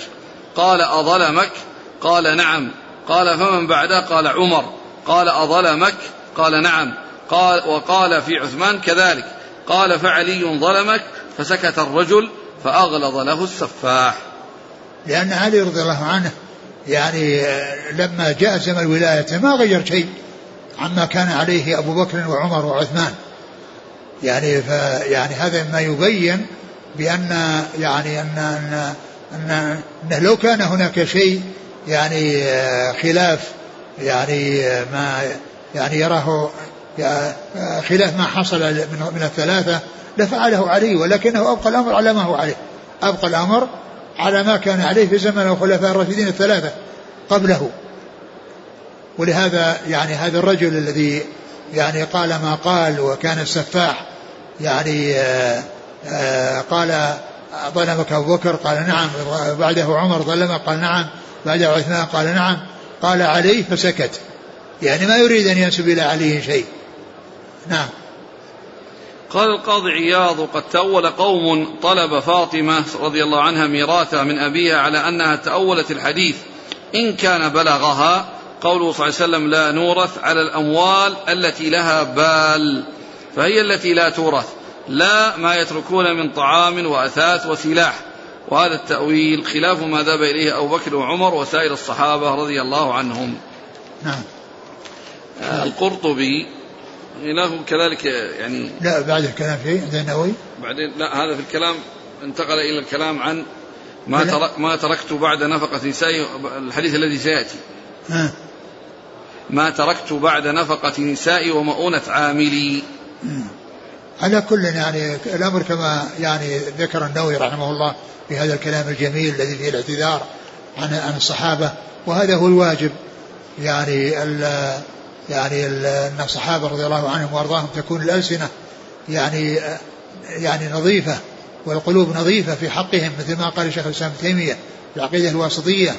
قال أظلمك؟ قال نعم. قال فمن بعده؟ قال عمر. قال أظلمك؟ قال نعم. قال وقال في عثمان كذلك. قال فعلي ظلمك فسكت الرجل فأغلظ له السفاح. لأن علي رضي الله عنه يعني لما جاء زمن ولايته ما غير شيء عما كان عليه أبو بكر وعمر وعثمان. يعني يعني هذا ما يبين بأن يعني أن أن, أن, أن لو كان هناك شيء يعني خلاف يعني ما يعني يراه خلاف ما حصل من الثلاثة لفعله علي ولكنه أبقى الأمر على ما هو عليه. أبقى الأمر على ما كان عليه في زمن الخلفاء الراشدين الثلاثة قبله. ولهذا يعني هذا الرجل الذي يعني قال ما قال وكان السفاح يعني قال ظلمك أبو بكر؟ قال نعم. بعده عمر ظلمك قال نعم. بعده عثمان قال نعم قال علي فسكت. يعني ما يريد أن ينسب إلى علي شيء. نعم. قال القاضي عياض قد تأول قوم طلب فاطمة رضي الله عنها ميراثها من أبيها على أنها تأولت الحديث. إن كان بلغها قوله صلى الله عليه وسلم لا نورث على الأموال التي لها بال فهي التي لا تورث. لا ما يتركون من طعام وأثاث وسلاح. وهذا التأويل خلاف ما ذهب إليه أبو بكر وعمر وسائر الصحابة رضي الله عنهم. نعم. آه القرطبي له كذلك يعني لا بعد الكلام فيه عند النووي. بعدين لا هذا في الكلام انتقل إلى الكلام عن ما ترك ما تركت بعد نفقة نسائي الحديث الذي سيأتي. ها. ما تركت بعد نفقة نسائي ومؤونة عاملي. على كل يعني الأمر كما يعني ذكر النووي رحمه الله في هذا الكلام الجميل الذي فيه الاعتذار عن عن الصحابة وهذا هو الواجب. يعني ال يعني ال أن الصحابة رضي الله عنهم وأرضاهم تكون الألسنة. يعني يعني نظيفة والقلوب نظيفة في حقهم مثل ما قال شيخ تيمية في العقيدة الواسطية.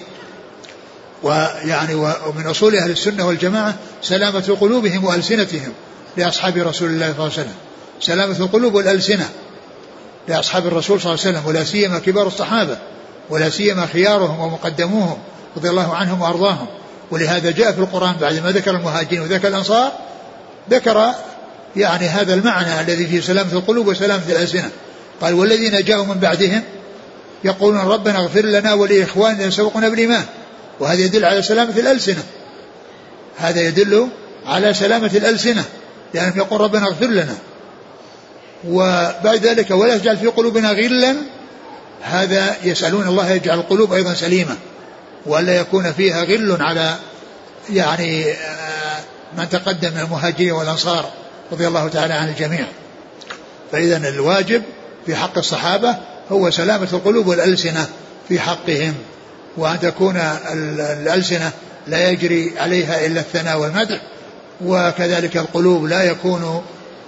ويعني ومن أصول أهل السنة والجماعة سلامة قلوبهم وألسنتهم لأصحاب رسول الله صلى الله عليه وسلم. سلامة القلوب والألسنة لأصحاب الرسول صلى الله عليه وسلم ولا سيما كبار الصحابة ولا سيما خيارهم ومقدموهم رضي الله عنهم وأرضاهم. ولهذا جاء في القرآن بعد ما ذكر المهاجرين وذكر الأنصار ذكر يعني هذا المعنى الذي فيه سلامة القلوب وسلامة الألسنة. قال والذين جاءوا من بعدهم يقولون ربنا اغفر لنا ولإخواننا سبقنا بالإيمان وهذا يدل على سلامة الألسنة. هذا يدل على سلامة الألسنة لأنهم يقول ربنا اغفر لنا وبعد ذلك ولا يجعل في قلوبنا غلا هذا يسألون الله يجعل القلوب أيضا سليمة وألا يكون فيها غل على يعني آه، من تقدم من المهاجرين والأنصار رضي الله تعالى عن الجميع. فإذا الواجب في حق الصحابة هو سلامة القلوب والألسنة في حقهم وأن تكون الألسنة لا يجري عليها إلا الثناء والمدح وكذلك القلوب لا يكون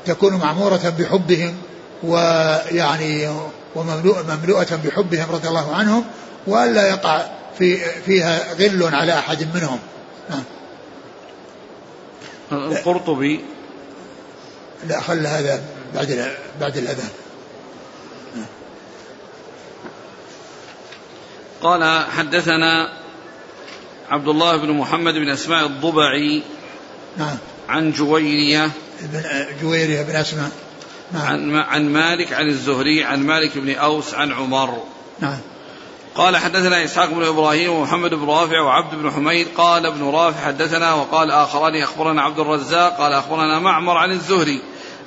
تكون معمورة بحبهم ويعني ومملوءة بحبهم رضي الله عنهم وألا يقع في فيها غل على أحد منهم. نعم. القرطبي. لا خل هذا بعد بعد الأذان. قال حدثنا عبد الله بن محمد بن أسماء الضبعي نعم. عن جويرية بن جويرية بن أسماء. نعم. عن عن مالك عن الزهري عن مالك بن أوس عن عمر. نعم. قال حدثنا إسحاق بن إبراهيم ومحمد بن رافع وعبد بن حميد. قال ابن رافع حدثنا وقال آخران أخبرنا عبد الرزاق. قال أخبرنا معمر عن الزهري.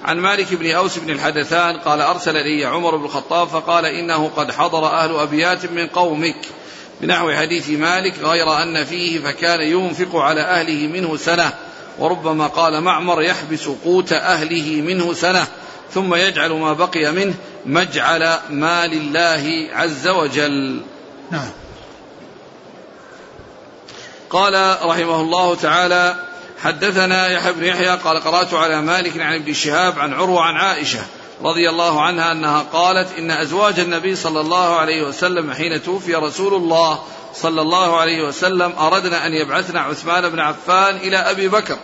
عن مالك بن أوس بن الحدثان قال أرسل لي عمر بن الخطاب فقال إنه قد حضر أهل أبيات من قومك. بنحو حديث مالك غير أن فيه فكان ينفق على أهله منه سنة. وربما قال معمر يحبس قوت أهله منه سنة ثم يجعل ما بقي منه مجعل مال الله عز وجل. نعم. قال رحمه الله تعالى حدثنا يحيى بن يحيى قال قرأت على مالك عن ابن شهاب عن عروة عن عائشة رضي الله عنها أنها قالت إن أزواج النبي صلى الله عليه وسلم حين توفي رسول الله صلى الله عليه وسلم أردنا أن يبعثن عثمان بن عفان إلى أبي بكر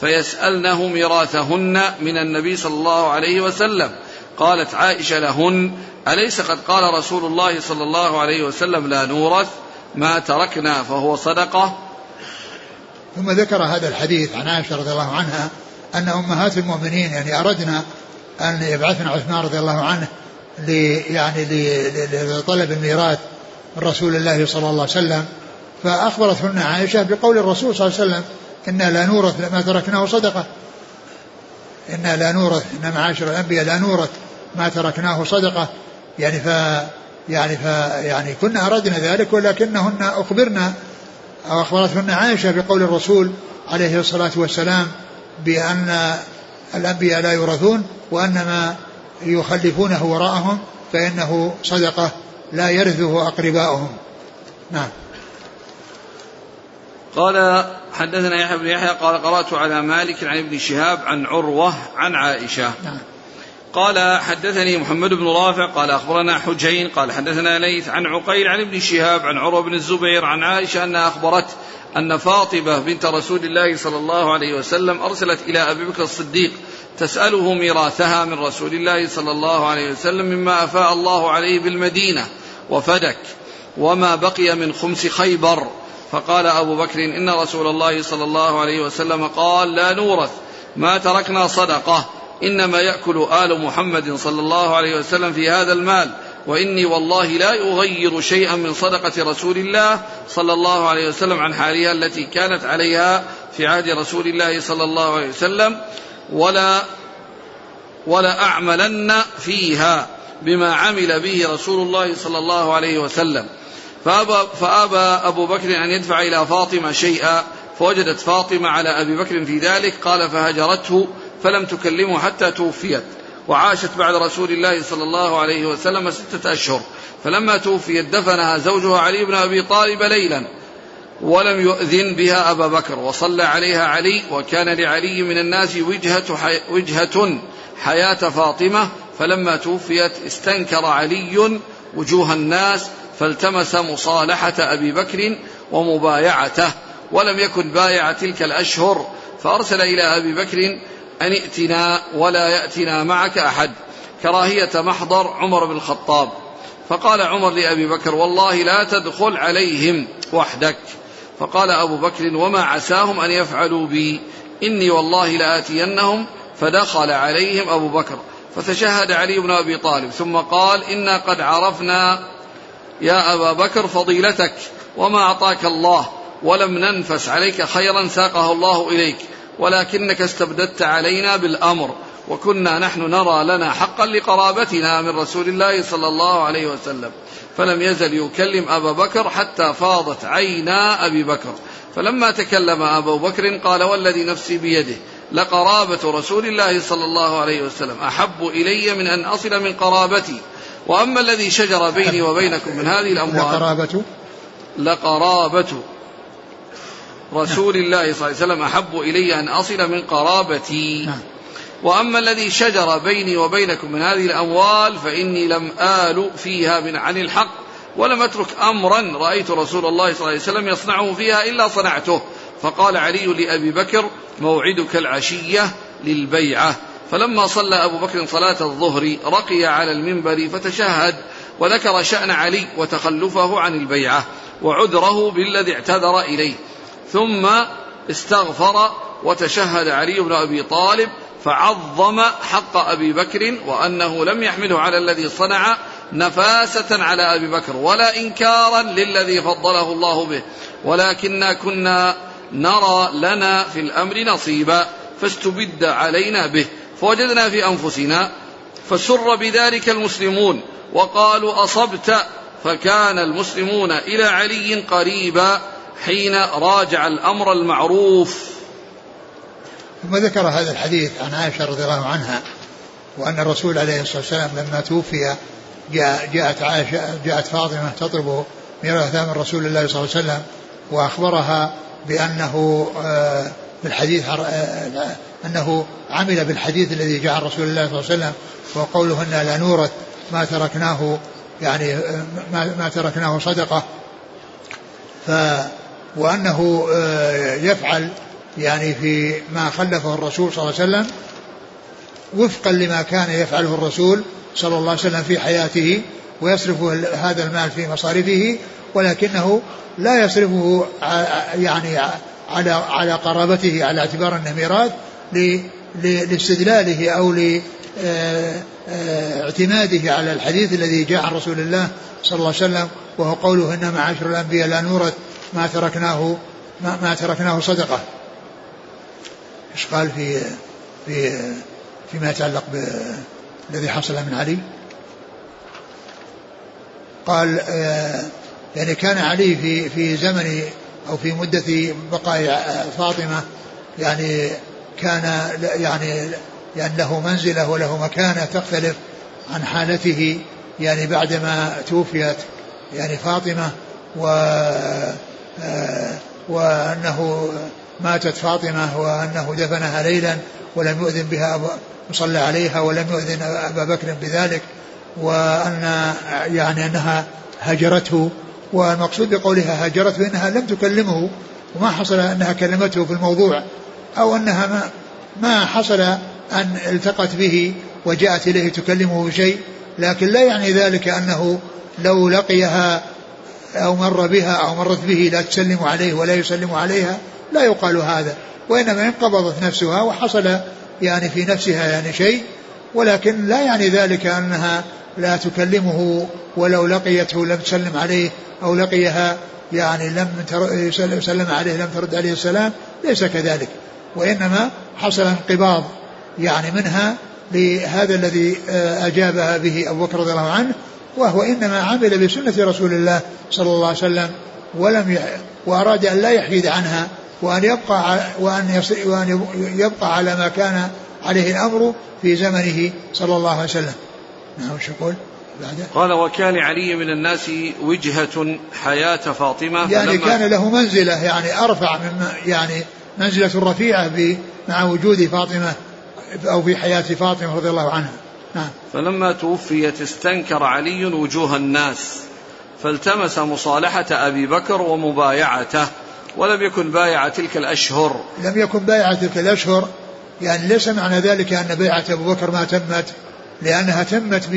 فيسالنه ميراثهن من النبي صلى الله عليه وسلم. قالت عائشة لهن أليس قد قال رسول الله صلى الله عليه وسلم لا نورث؟ ما تركنا فهو صدقة. ثم ذكر هذا الحديث عن عائشة رضي الله عنها أن أمهات المؤمنين يعني أردنا أن يبعثنا عثمان رضي الله عنه لي يعني لطلب الميراث. رسول الله صلى الله عليه وسلم فأخبرتهن عائشة بقول الرسول صلى الله عليه وسلم إنا لا نورث ما تركناه صدقة. إنا لا نورث إن معاشر الأنبياء لا نورث ما تركناه صدقة. يعني ف يعني ف يعني كنا أردنا ذلك ولكنهن أخبرنا أو أخبرتهن عائشة بقول الرسول عليه الصلاة والسلام بأن الأنبياء لا يورثون وأن ما يخلفونه وراءهم فإنه صدقة. لا يرثه أقرباؤهم. نعم. قال حدثنا يحيى بن يحيى قال قرأت على مالك عن ابن شهاب عن عروة عن عائشة. نعم. قال حدثني محمد بن رافع قال أخبرنا حجين قال حدثنا ليث عن عقيل عن ابن شهاب عن عروة بن الزبير عن عائشة أنها أخبرته أن فاطمة بنت رسول الله صلى الله عليه وسلم أرسلت إلى أبي بكر الصديق تسأله ميراثها من رسول الله صلى الله عليه وسلم مما أفاء الله عليه بالمدينة. وفدك وما بقي من خمس خيبر. فقال أبو بكر إن رسول الله صلى الله عليه وسلم قال لا نورث ما تركنا صدقة إنما يأكل آل محمد صلى الله عليه وسلم في هذا المال وإني والله لا أغير شيئا من صدقة رسول الله صلى الله عليه وسلم عن حالها التي كانت عليها في عهد رسول الله صلى الله عليه وسلم ولا ولا أعملن فيها. بما عمل به رسول الله صلى الله عليه وسلم. فأبى, فأبى أبو بكر أن يدفع إلى فاطمة شيئا فوجدت فاطمة على أبي بكر في ذلك قال فهجرته فلم تكلمه حتى توفيت. وعاشت بعد رسول الله صلى الله عليه وسلم ستة أشهر. فلما توفيت دفنها زوجها علي بن أبي طالب ليلا ولم يؤذن بها أبا بكر. وصلى عليها علي وكان لعلي من الناس وجهة, وجهة حياة فاطمة فلما توفيت استنكر علي وجوه الناس فالتمس مصالحة أبي بكر ومبايعته ولم يكن بايع تلك الأشهر فأرسل إلى أبي بكر أن ائتنا ولا يأتنا معك أحد كراهية محضر عمر بن الخطاب. فقال عمر لأبي بكر والله لا تدخل عليهم وحدك. فقال أبو بكر وما عساهم أن يفعلوا بي؟ إني والله لآتينهم فدخل عليهم أبو بكر. فتشهد علي بن أبي طالب ثم قال إنا قد عرفنا يا أبا بكر فضيلتك وما أعطاك الله ولم ننفس عليك خيرا ساقه الله إليك ولكنك استبددت علينا بالأمر وكنا نحن نرى لنا حقا لقرابتنا من رسول الله صلى الله عليه وسلم فلم يزل يكلم أبا بكر حتى فاضت عينا أبي بكر فلما تكلم أبو بكر قال والذي نفسي بيده لقرابة رسول الله صلى الله عليه وسلم. أحب إلي من أن أصل من قرابتي. وأما الذي شجر بيني وبينكم من هذه الأموال لقرابة. لقرابة رسول الله صلى الله عليه وسلم. أحب إلي أن أصل من قرابتي. نعم. وأما الذي شجر بيني وبينكم من هذه الأموال فإني لم آل فيها من عن الحق ولم أترك أمرا رأيت رسول الله صلى الله عليه وسلم يصنعه فيها إلا صنعته. فقال علي لأبي بكر موعدك العشية للبيعة. فلما صلى أبو بكر صلاة الظهر رقي على المنبر فتشهد وذكر شأن علي وتخلفه عن البيعة وعذره بالذي اعتذر إليه. ثم استغفر وتشهد علي بن أبي طالب فعظم حق أبي بكر وأنه لم يحمله على الذي صنع نفاسة على أبي بكر ولا إنكارا للذي فضله الله به. ولكننا كنا نرى لنا في الأمر نصيبا فاستبد علينا به. فوجدنا في أنفسنا فسر بذلك المسلمون وقالوا أصبت فكان المسلمون إلى علي قريبا حين راجع الأمر المعروف. ثم ذكر هذا الحديث عن عائشة رضي الله عنها وأن الرسول عليه الصلاة والسلام لما توفي جاء جاءت عائشة جاءت فاطمة تطلب ميراثها من رسول الله صلى الله عليه وسلم وأخبرها بأنه آه، بالحديث آه، أنه عمل بالحديث الذي جاء عن رسول الله صلى الله عليه وسلم وقوله أن لا نورث ما تركناه يعني آه، ما تركناه صدقة. ف وأنه يفعل يعني في ما خلفه الرسول صلى الله عليه وسلم وفقا لما كان يفعله الرسول صلى الله عليه وسلم في حياته ويصرف هذا المال في مصارفه ولكنه لا يصرفه يعني على على قرابته على اعتبار أنه ميراث لاستدلاله أو لاعتماده على الحديث الذي جاء عن رسول الله صلى الله عليه وسلم وهو قوله إن معاشر الأنبياء لا نورث ما تركناه ما, ما تركناه صدقة. إيش قال في في فيما يتعلق بالذي حصل من علي؟ قال آه، يعني كان علي في في زمن أو في مدة بقاء فاطمة يعني كان يعني يعني له منزلة وله مكانة تختلف عن حالته يعني بعدما توفيت يعني فاطمة و آه، وأنه ماتت فاطمة وأنه دفنها ليلا ولم يؤذن بها صلى عليها ولم يؤذن أبا بكر بذلك وأن يعني أنها هجرته والمقصود بقولها هجرته انها لم تكلمه وما حصل أنها كلمته في الموضوع أو أنها ما ما حصل أن التقت به وجاءت إليه تكلمه بشيء لكن لا يعني ذلك أنه لو لقيها أو مر بها أو مرت به لا تسلم عليه ولا يسلم عليها لا يقال هذا وإنما انقبضت نفسها وحصل يعني في نفسها يعني شيء ولكن لا يعني ذلك أنها لا تكلمه ولو لقيته لم تسلم عليه أو لقيها يعني لم سلم عليه لم ترد عليه السلام ليس كذلك وإنما حصل انقباض يعني منها لهذا الذي آه، أجابها به أبو بكر رضي الله عنه وهو إنما عمل بسنة رسول الله صلى الله عليه وسلم ولم يح وأراد أن لا يحيد عنها وأن يبقى وأن وأن يبقى على ما كان عليه الأمر في زمنه صلى الله عليه وسلم. نعم وش يقول؟ بعده؟ قال وكان علي من الناس وجهة حياة فاطمة يعني كان له منزلة يعني أرفع من يعني منزلة رفيعة مع وجود فاطمة أو في حياة فاطمة رضي الله عنها. نعم. فلما توفيت استنكر علي وجوه الناس فالتمس مصالحة أبي بكر ومبايعته ولم يكن بايع تلك الأشهر. لم يكن بايع تلك الأشهر يعني ليس معنى ذلك أن بيعة أبو بكر ما تمت لأنها تمت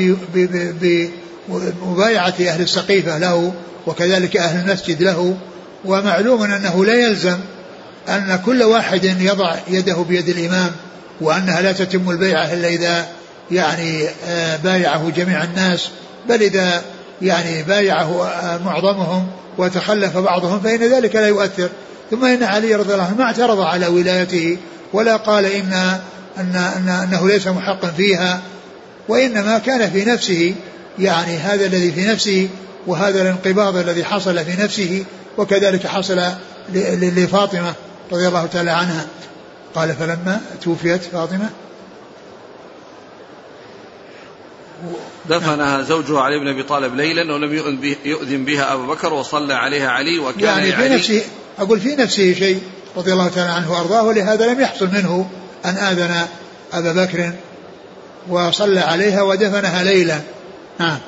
بمبايعة أهل السقيفة له وكذلك أهل المسجد له ومعلوم أنه لا يلزم أن كل واحد يضع يده بيد الإمام وأنها لا تتم البيعة إلا إذا يعني آه، بايعه جميع الناس. بل إذا يعني بايعه آه، معظمهم وتخلف بعضهم فإن ذلك لا يؤثر. ثم إن علي رضي الله عنه ما اعترض على ولايته ولا قال إن أن أن أنه ليس محقا فيها وإنما كان في نفسه يعني هذا الذي في نفسه وهذا الانقباض الذي حصل في نفسه وكذلك حصل لفاطمة رضي الله تعالى عنها. قال فلما توفيت فاطمة دفنها زوجها علي بن أبي طالب ليلا ولم يؤذن بها أبو بكر وصلى عليها علي وكان يعني في نفسه أقول في نفسه شيء رضي الله تعالى عنه وأرضاه ولهذا لم يحصل منه أن آذن أبا بكر وصلى عليها ودفنها ليلا. نعم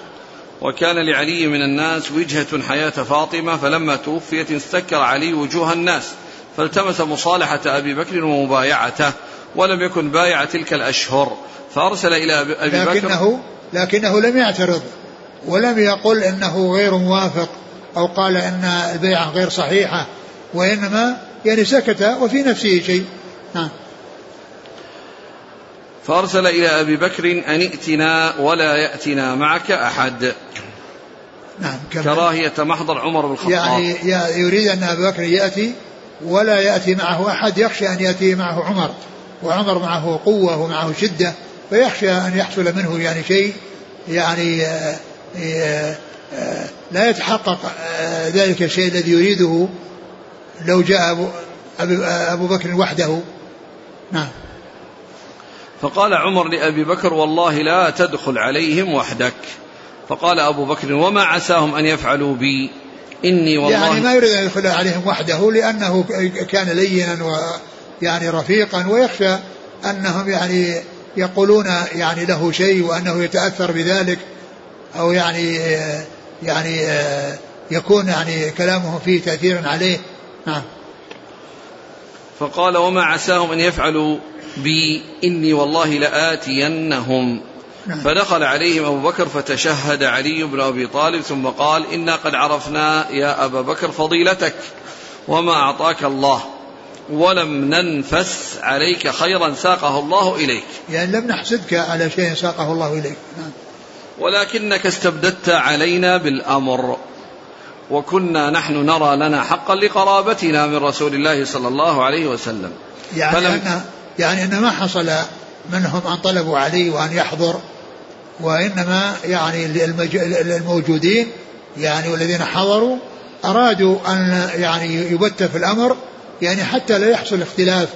وكان لعلي من الناس وجهة حياة فاطمة فلما توفيت استكر علي وجوه الناس فالتمس مصالحة أبي بكر ومبايعته ولم يكن بايع تلك الأشهر. فأرسل إلى أبي بكر. لكنه لكنه لم يعترض ولم يقل إنه غير موافق أو قال إن البيعه غير صحيحة وإنما يعني سكت وفي نفسه شيء. نعم فأرسل إلى أبي بكر أن ائتنا ولا يأتنا معك أحد. نعم كراهية محضر عمر بن الخطاب. يعني يريد أن أبا بكر يأتي ولا يأتي معه أحد يخشى أن يأتي معه عمر وعمر معه قوة ومعه شدة فيخشى أن يحصل منه يعني شيء يعني آه، آه، آه، لا يتحقق ذلك الشيء الذي يريده لو جاء أبو, أبو بكر وحده. نعم. فقال عمر لأبي بكر والله لا تدخل عليهم وحدك. فقال أبو بكر وما عساهم أن يفعلوا بي؟ إني والله يعني ما يريد أن يدخل عليهم وحده لأنه كان لينا ويعني رفيقا ويخشى أنهم يعني يقولون يعني له شيء وأنه يتأثر بذلك أو يعني يعني يكون يعني كلامه فيه تأثير عليه. نعم. فقال وما عساهم أن يفعلوا؟ بي إني والله لآتينهم نعم. فدخل عليهم أبو بكر فتشهد علي بن أبي طالب ثم قال إنا قد عرفنا يا أبا بكر فضيلتك وما أعطاك الله ولم ننفس عليك خيرا ساقه الله إليك يعني لم نحسدك على شيء ساقه الله إليك نعم. ولكنك استبددت علينا بالأمر وكنا نحن نرى لنا حقا لقرابتنا من رسول الله صلى الله عليه وسلم يعني فلم أن يعني أن ما حصل منهم أن طلبوا علي وأن يحضر وإنما يعني الموجودين يعني والذين حضروا أرادوا أن يعني يبت في الأمر يعني حتى لا يحصل اختلاف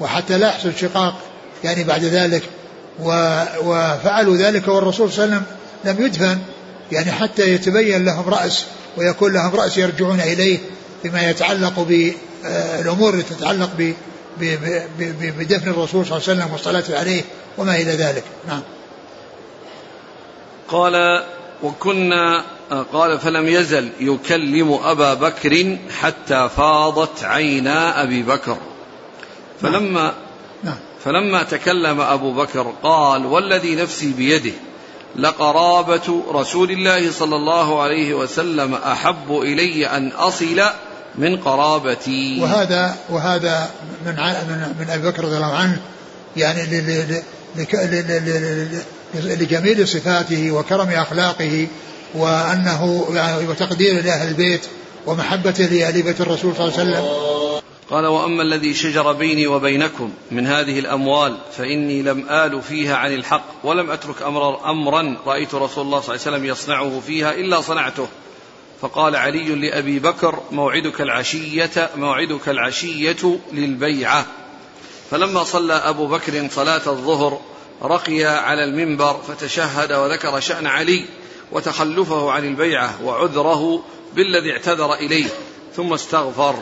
وحتى لا يحصل شقاق يعني بعد ذلك وفعلوا ذلك والرسول صلى الله عليه وسلم لم يدفن يعني حتى يتبين لهم رأس ويكون لهم رأس يرجعون إليه فيما يتعلق بالأمور التي تتعلق بدفن الرسول صلى الله عليه وسلم والصلاة عليه وما إلى ذلك. نعم. قال وكنا قال فلم يزل يكلم أبا بكر حتى فاضت عينا أبي بكر. فلما نعم. فلما تكلم أبو بكر قال والذي نفسي بيده لقرابة رسول الله صلى الله عليه وسلم أحب إلي أن أصل من قرابتي. وهذا وهذا من من, من أبي بكر رضي الله عنه يعني لجميل صفاته وكرم أخلاقه وأنه يعني وتقدير لأهل البيت ومحبته لأهل بيت الرسول صلى الله عليه وسلم. قال وأما الذي شجر بيني وبينكم من هذه الأموال فإني لم آل فيها عن الحق ولم أترك أمر أمرا رأيت رسول الله صلى الله عليه وسلم يصنعه فيها إلا صنعته. فقال علي لأبي بكر موعدك العشية موعدك العشية للبيعة. فلما صلى أبو بكر صلاة الظهر رقي على المنبر فتشهد وذكر شأن علي وتخلفه عن البيعة وعذره بالذي اعتذر إليه ثم استغفر.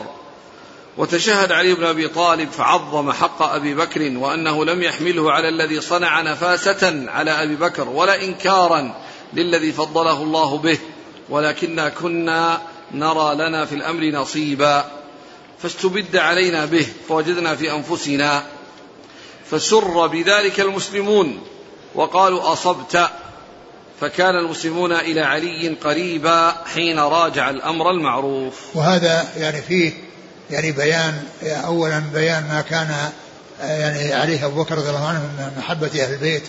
وتشهد علي بن أبي طالب فعظم حق أبي بكر وأنه لم يحمله على الذي صنع نفاسة على أبي بكر ولا انكارا للذي فضله الله به. ولكنا كنا نرى لنا في الأمر نصيبا. فاستبد علينا به فوجدنا في أنفسنا. فسر بذلك المسلمون وقالوا أصبت. فكان المسلمون إلى علي قريبا حين راجع الأمر المعروف. وهذا يعني فيه يعني بيان اولا بيان ما كان يعني عليه أبو بكر رضي الله عنه من محبة أهل البيت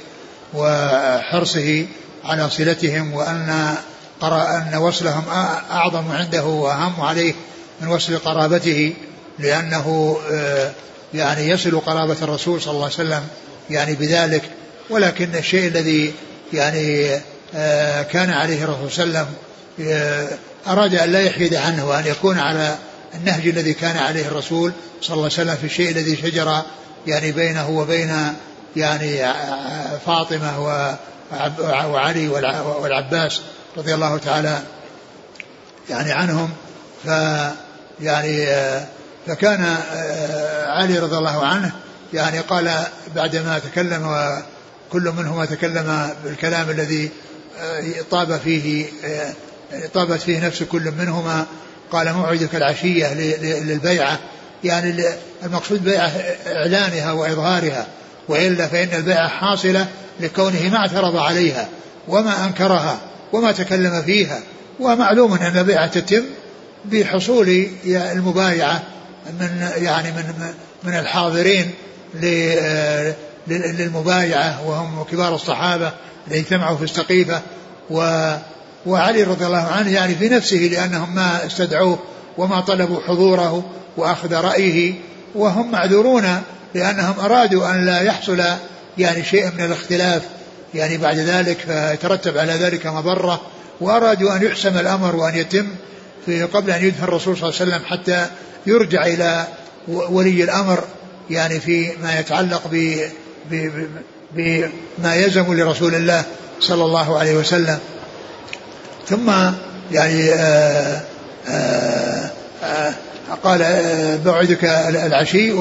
وحرصه على صلتهم وأن أن وصلهم أعظم عنده وأهم عليه من وصل قرابته لأنه يعني يصل قرابة الرسول صلى الله عليه وسلم يعني بذلك. ولكن الشيء الذي يعني كان عليه الرسول صلى الله عليه وسلم أراد أن لا يحيد عنه وأن يكون على النهج الذي كان عليه الرسول صلى الله عليه وسلم في الشيء الذي شجر يعني بينه وبين يعني فاطمة وعلي والعباس. رضي الله تعالى يعني عنهم. ف يعني فكان علي رضي الله عنه يعني قال بعدما تكلم وكل منهما تكلم بالكلام الذي طاب فيه طابت فيه نفس كل منهما قال موعدك العشية للبيعة. يعني المقصود بيعة إعلانها وإظهارها وإلا فإن البيعة حاصلة لكونه ما اعترض عليها وما أنكرها. وما تكلم فيها ومعلوم أن البيعة تتم بحصول المبايعة من يعني من من الحاضرين للمبايعة وهم كبار الصحابة الذين اجتمعوا في السقيفة و وعلي رضي الله عنه يعني في نفسه لأنهم ما استدعوه وما طلبوا حضوره وأخذ رأيه وهم معذورون لأنهم أرادوا أن لا يحصل يعني شيء من الاختلاف يعني بعد ذلك فيترتب على ذلك مضرة وأرادوا أن يحسم الأمر وأن يتم في قبل أن يدفن الرسول صلى الله عليه وسلم حتى يرجع إلى ولي الأمر يعني في ما يتعلق بما يلزم لرسول الله صلى الله عليه وسلم. ثم يعني آآ آه، آآ آه، آآ قال بعدك العشي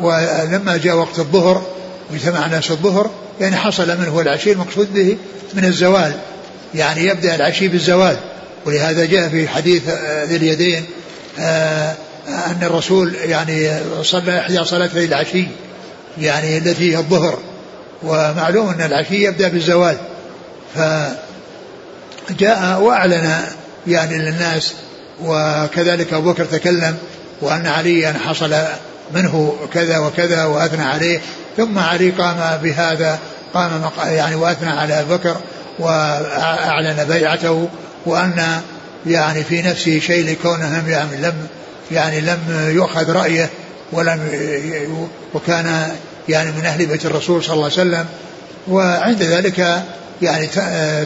ولما جاء وقت الظهر واجتمع الناس الظهر يعني حصل منه العشي المقصود به من الزوال. يعني يبدأ العشي بالزوال. ولهذا جاء في حديث ذي اليدين أن الرسول يعني صلى إحدى صلاتي العشي يعني التي هي الظهر. ومعلوم أن العشي يبدأ بالزوال. ف جاء وأعلن يعني للناس وكذلك أبو بكر تكلم وأن عليا حصل منه كذا وكذا وأثنى عليه. ثم علي قام بهذا قام يعني وأثنى على أبو بكر وأعلن بيعته وأن يعني في نفسه شيء لكونه يعني لم يعني لم يؤخذ رأيه ولم وكان يعني من أهل بيت الرسول صلى الله عليه وسلم. وعند ذلك يعني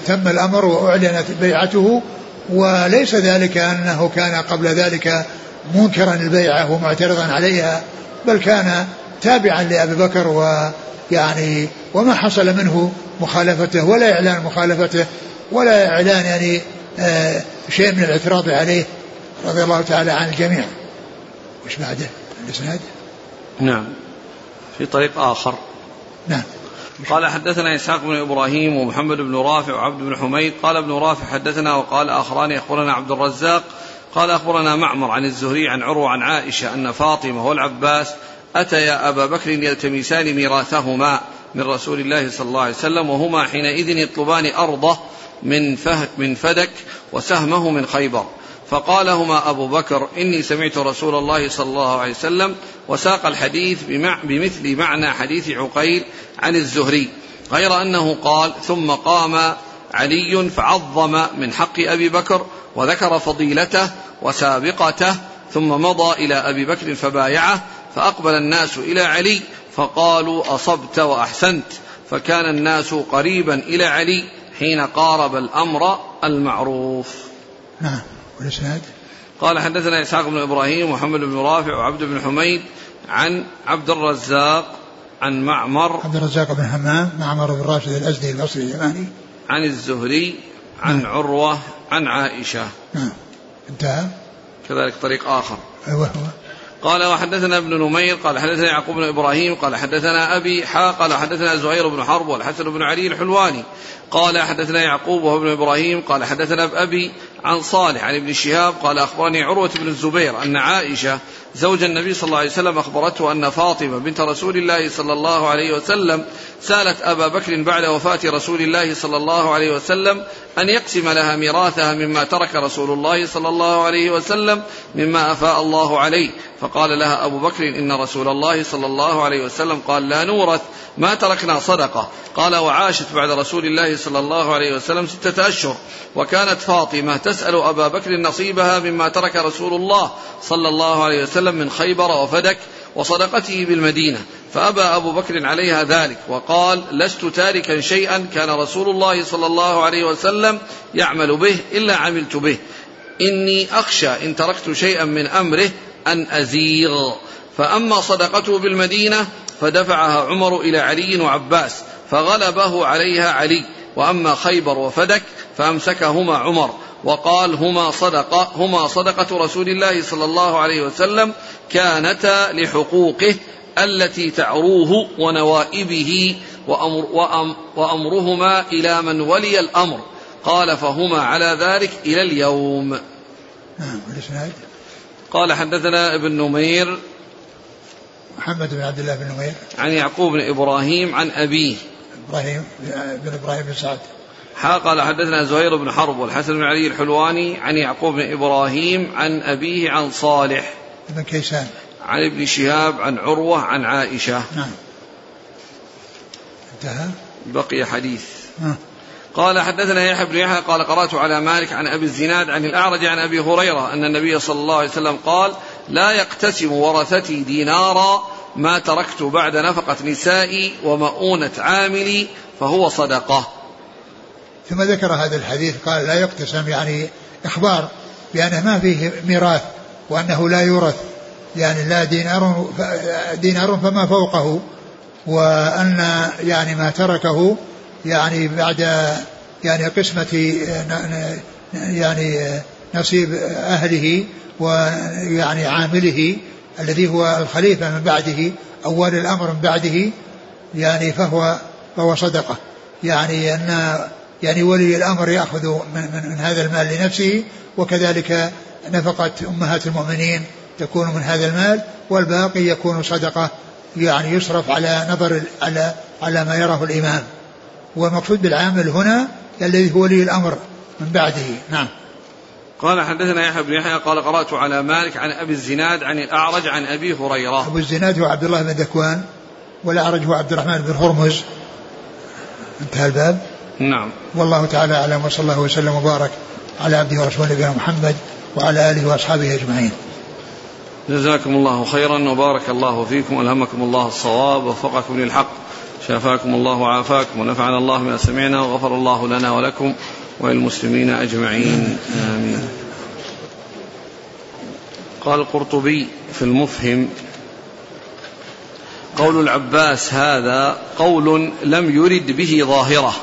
تم الأمر وأعلنت بيعته. وليس ذلك أنه كان قبل ذلك منكرا البيعة ومعترضا عليها بل كان تابعا لأبي بكر ويعني وما حصل منه مخالفته ولا إعلان مخالفته ولا إعلان يعني آه شيء من الاعتراض عليه رضي الله تعالى عن الجميع. وش بعده؟ الإسناد؟ نعم. في طريق آخر. نعم. قال حدثنا إسحاق بن إبراهيم ومحمد بن رافع وعبد بن حميد. قال ابن رافع حدثنا وقال آخران أخبرنا عبد الرزاق. قال أخبرنا معمر عن الزهري عن عروة عن عائشة أن فاطمة والعباس أتيا أبا بكر يلتمسان ميراثهما من رسول الله صلى الله عليه وسلم وهما حينئذ يطلبان أرضه من فهك من فدك وسهمه من خيبر. فقالهما أبو بكر إني سمعت رسول الله صلى الله عليه وسلم وساق الحديث بمثل معنى حديث عقيل عن الزهري غير أنه قال ثم قام علي فعظم من حق أبي بكر وذكر فضيلته وسابقته ثم مضى إلى أبي بكر فبايعه فأقبل الناس إلى علي فقالوا أصبت وأحسنت. فكان الناس قريبا إلى علي حين قارب الأمر المعروف. نعم والإسناد؟ قال حدثنا إسحاق بن إبراهيم ومحمد بن رافع وعبد بن حميد عن عبد الرزاق عن معمر عبد الرزاق بن همام معمر بن راشد الأزدي البصري اليماني عن الزهري عن نعم. عروة عن عائشة. نعم انتهى. كذلك طريق آخر. أيوه هو. قال وحدثنا ابن نمير قال حدثنا يعقوب بن إبراهيم قال حدثنا أبي حا قال حدثنا زهير بن حرب والحسن بن علي الحلواني. قال حدثنا يعقوب وهو ابن إبراهيم قال حدثنا أبي عن صالح عن ابن شهاب قال أخبرني عروة بن الزبير أن عائشة زوج النبي صلى الله عليه وسلم أخبرته أن فاطمة بنت رسول الله صلى الله عليه وسلم سألت أبا بكر بعد وفاة رسول الله صلى الله عليه وسلم أن يقسم لها ميراثها مما ترك رسول الله صلى الله عليه وسلم مما أفاء الله عليه. فقال لها أبو بكر إن رسول الله صلى الله عليه وسلم قال لا نورث ما تركنا صدقة. قال وعاشت بعد رسول الله صلى الله عليه وسلم ستة أشهر. وكانت فاطمة تسأل أبا بكر نصيبها مما ترك رسول الله صلى الله عليه وسلم وسلم من خيبر وفدك وصدقته بالمدينة فأبى أبو بكر عليها ذلك وقال لست تاركا شيئا كان رسول الله صلى الله عليه وسلم يعمل به إلا عملت به. إني أخشى إن تركت شيئا من أمره أن أزيغ. فأما صدقته بالمدينة فدفعها عمر إلى علي وعباس فغلبه عليها علي. وأما خيبر وفدك فأمسكهما عمر وقال هما صدقة هما صدقة رسول الله صلى الله عليه وسلم كانتا لحقوقه التي تعروه ونوائبه وأمر وأم وأمرهما إلى من ولي الأمر. قال فهما على ذلك إلى اليوم. نعم قال حدثنا ابن نمير محمد بن عبد الله بن نمير. عن يعقوب بن إبراهيم عن أبيه. إبراهيم بن إبراهيم بن سعد. قال حدثنا زهير بن حرب والحسن بن علي الحلواني عن يعقوب بن إبراهيم عن أبيه عن صالح بن كيسان. عن ابن شهاب عن عروة عن عائشة. نعم. انتهى؟ بقي حديث. نعم. قال حدثنا يحيى بن يحيى قال قرأت على مالك عن أبي الزناد عن الأعرج عن أبي هريرة أن النبي صلى الله عليه وسلم قال لا يقتسم ورثتي دينارا ما تركت بعد نفقة نسائي ومؤونة عاملي فهو صدقة. ثم ذكر هذا الحديث قال لا يقتسم يعني إخبار بأنه ما فيه ميراث وأنه لا يورث يعني لا دينار دينار فما فوقه وأن يعني ما تركه يعني بعد يعني قسمة يعني نصيب أهله ويعني عامله الذي هو الخليفة من بعده أول الأمر من بعده يعني فهو فهو صدقة. يعني أن يعني ولي الأمر يأخذ من, من, من هذا المال لنفسه وكذلك نفقة أمهات المؤمنين تكون من هذا المال والباقي يكون صدقة يعني يصرف على نظر على على ما يراه الإمام. والمقصود بالعامل هنا الذي هو ولي الأمر من بعده. نعم. قال حدثنا يحيى بن يحيى قال قرأت على مالك عن أبي الزناد عن الأعرج عن أبي هريرة. أبو الزناد هو عبد الله بن ذكوان والأعرج هو عبد الرحمن بن هرمز. انتهى الباب؟ نعم. والله تعالى أعلم وصلى الله وسلم وبارك على عبده ورسوله نبينا محمد وعلى آله وأصحابه أجمعين. جزاكم الله خيرا وبارك الله فيكم ألهمكم الله الصواب ووفقكم للحق شافاكم الله وعافاكم ونفعنا الله ما سمعنا وغفر الله لنا ولكم. وللمسلمين أجمعين. آمين. قال القرطبي في المفهم قول العباس هذا قول لم يرد به ظاهرة.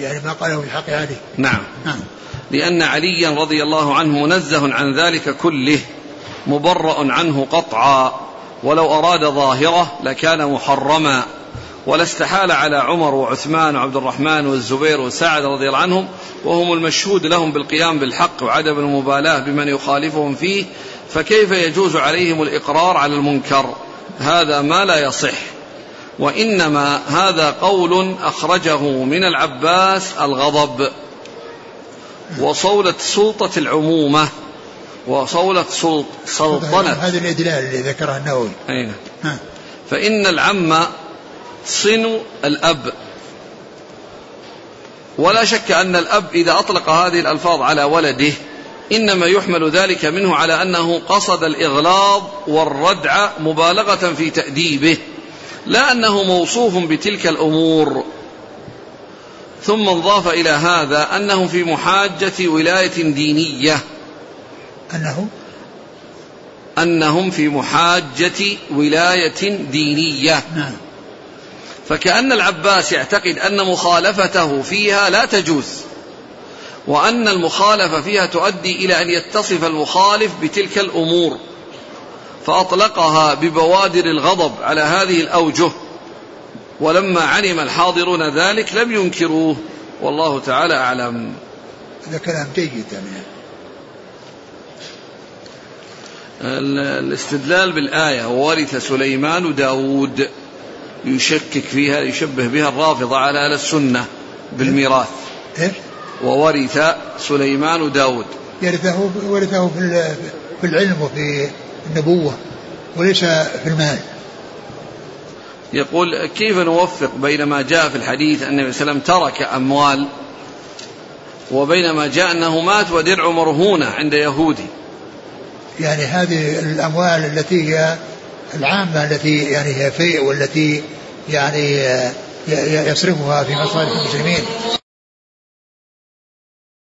يعني ما قاله في حق علي نعم. نعم. لأن عليا رضي الله عنه منزه عن ذلك كله مبرأ عنه قطعا ولو أراد ظاهرة لكان محرما. ولا استحال على عمر وعثمان وعبد الرحمن والزبير وسعد رضي الله عنهم وهم المشهود لهم بالقيام بالحق وعدم المبالاة بمن يخالفهم فيه فكيف يجوز عليهم الإقرار على المنكر؟ هذا ما لا يصح. وإنما هذا قول أخرجه من العباس الغضب. وصولة سلطة العمومة وصولة سلطنة. هذا الإدلال اللي ذكره النووي. أين؟ فإن العم صن الأب. ولا شك أن الأب إذا أطلق هذه الألفاظ على ولده إنما يحمل ذلك منه على أنه قصد الإغلاظ والردع مبالغة في تأديبه لا أنه موصوف بتلك الأمور. ثم انضاف إلى هذا أنه في محاجة ولاية دينية. أنه؟ أنهم في محاجة ولاية دينية. نعم. فكأن العباس يعتقد أن مخالفته فيها لا تجوز وأن المخالفة فيها تؤدي إلى أن يتصف المخالف بتلك الأمور فأطلقها ببوادر الغضب على هذه الأوجه ولما علم الحاضرون ذلك لم ينكروه والله تعالى أعلم. هذا كلام جيد يعني. الاستدلال بالآية وورث سليمان داود. يشكك فيها يشبه بها الرافضة على أهل السنة بالميراث. إيش؟ وورث سليمان داود يرثه ورثه في في العلم وفي النبوة وليس في المال. يقول كيف نوفق بين ما جاء في الحديث أن النبي صلى الله عليه وسلم ترك أموال وبين ما جاء أنه مات ودرع مرهونة عند يهودي؟ يعني هذه الأموال التي هي العامة التي يعني هي فيء والتي يعني يصرفها في مصالح المسلمين.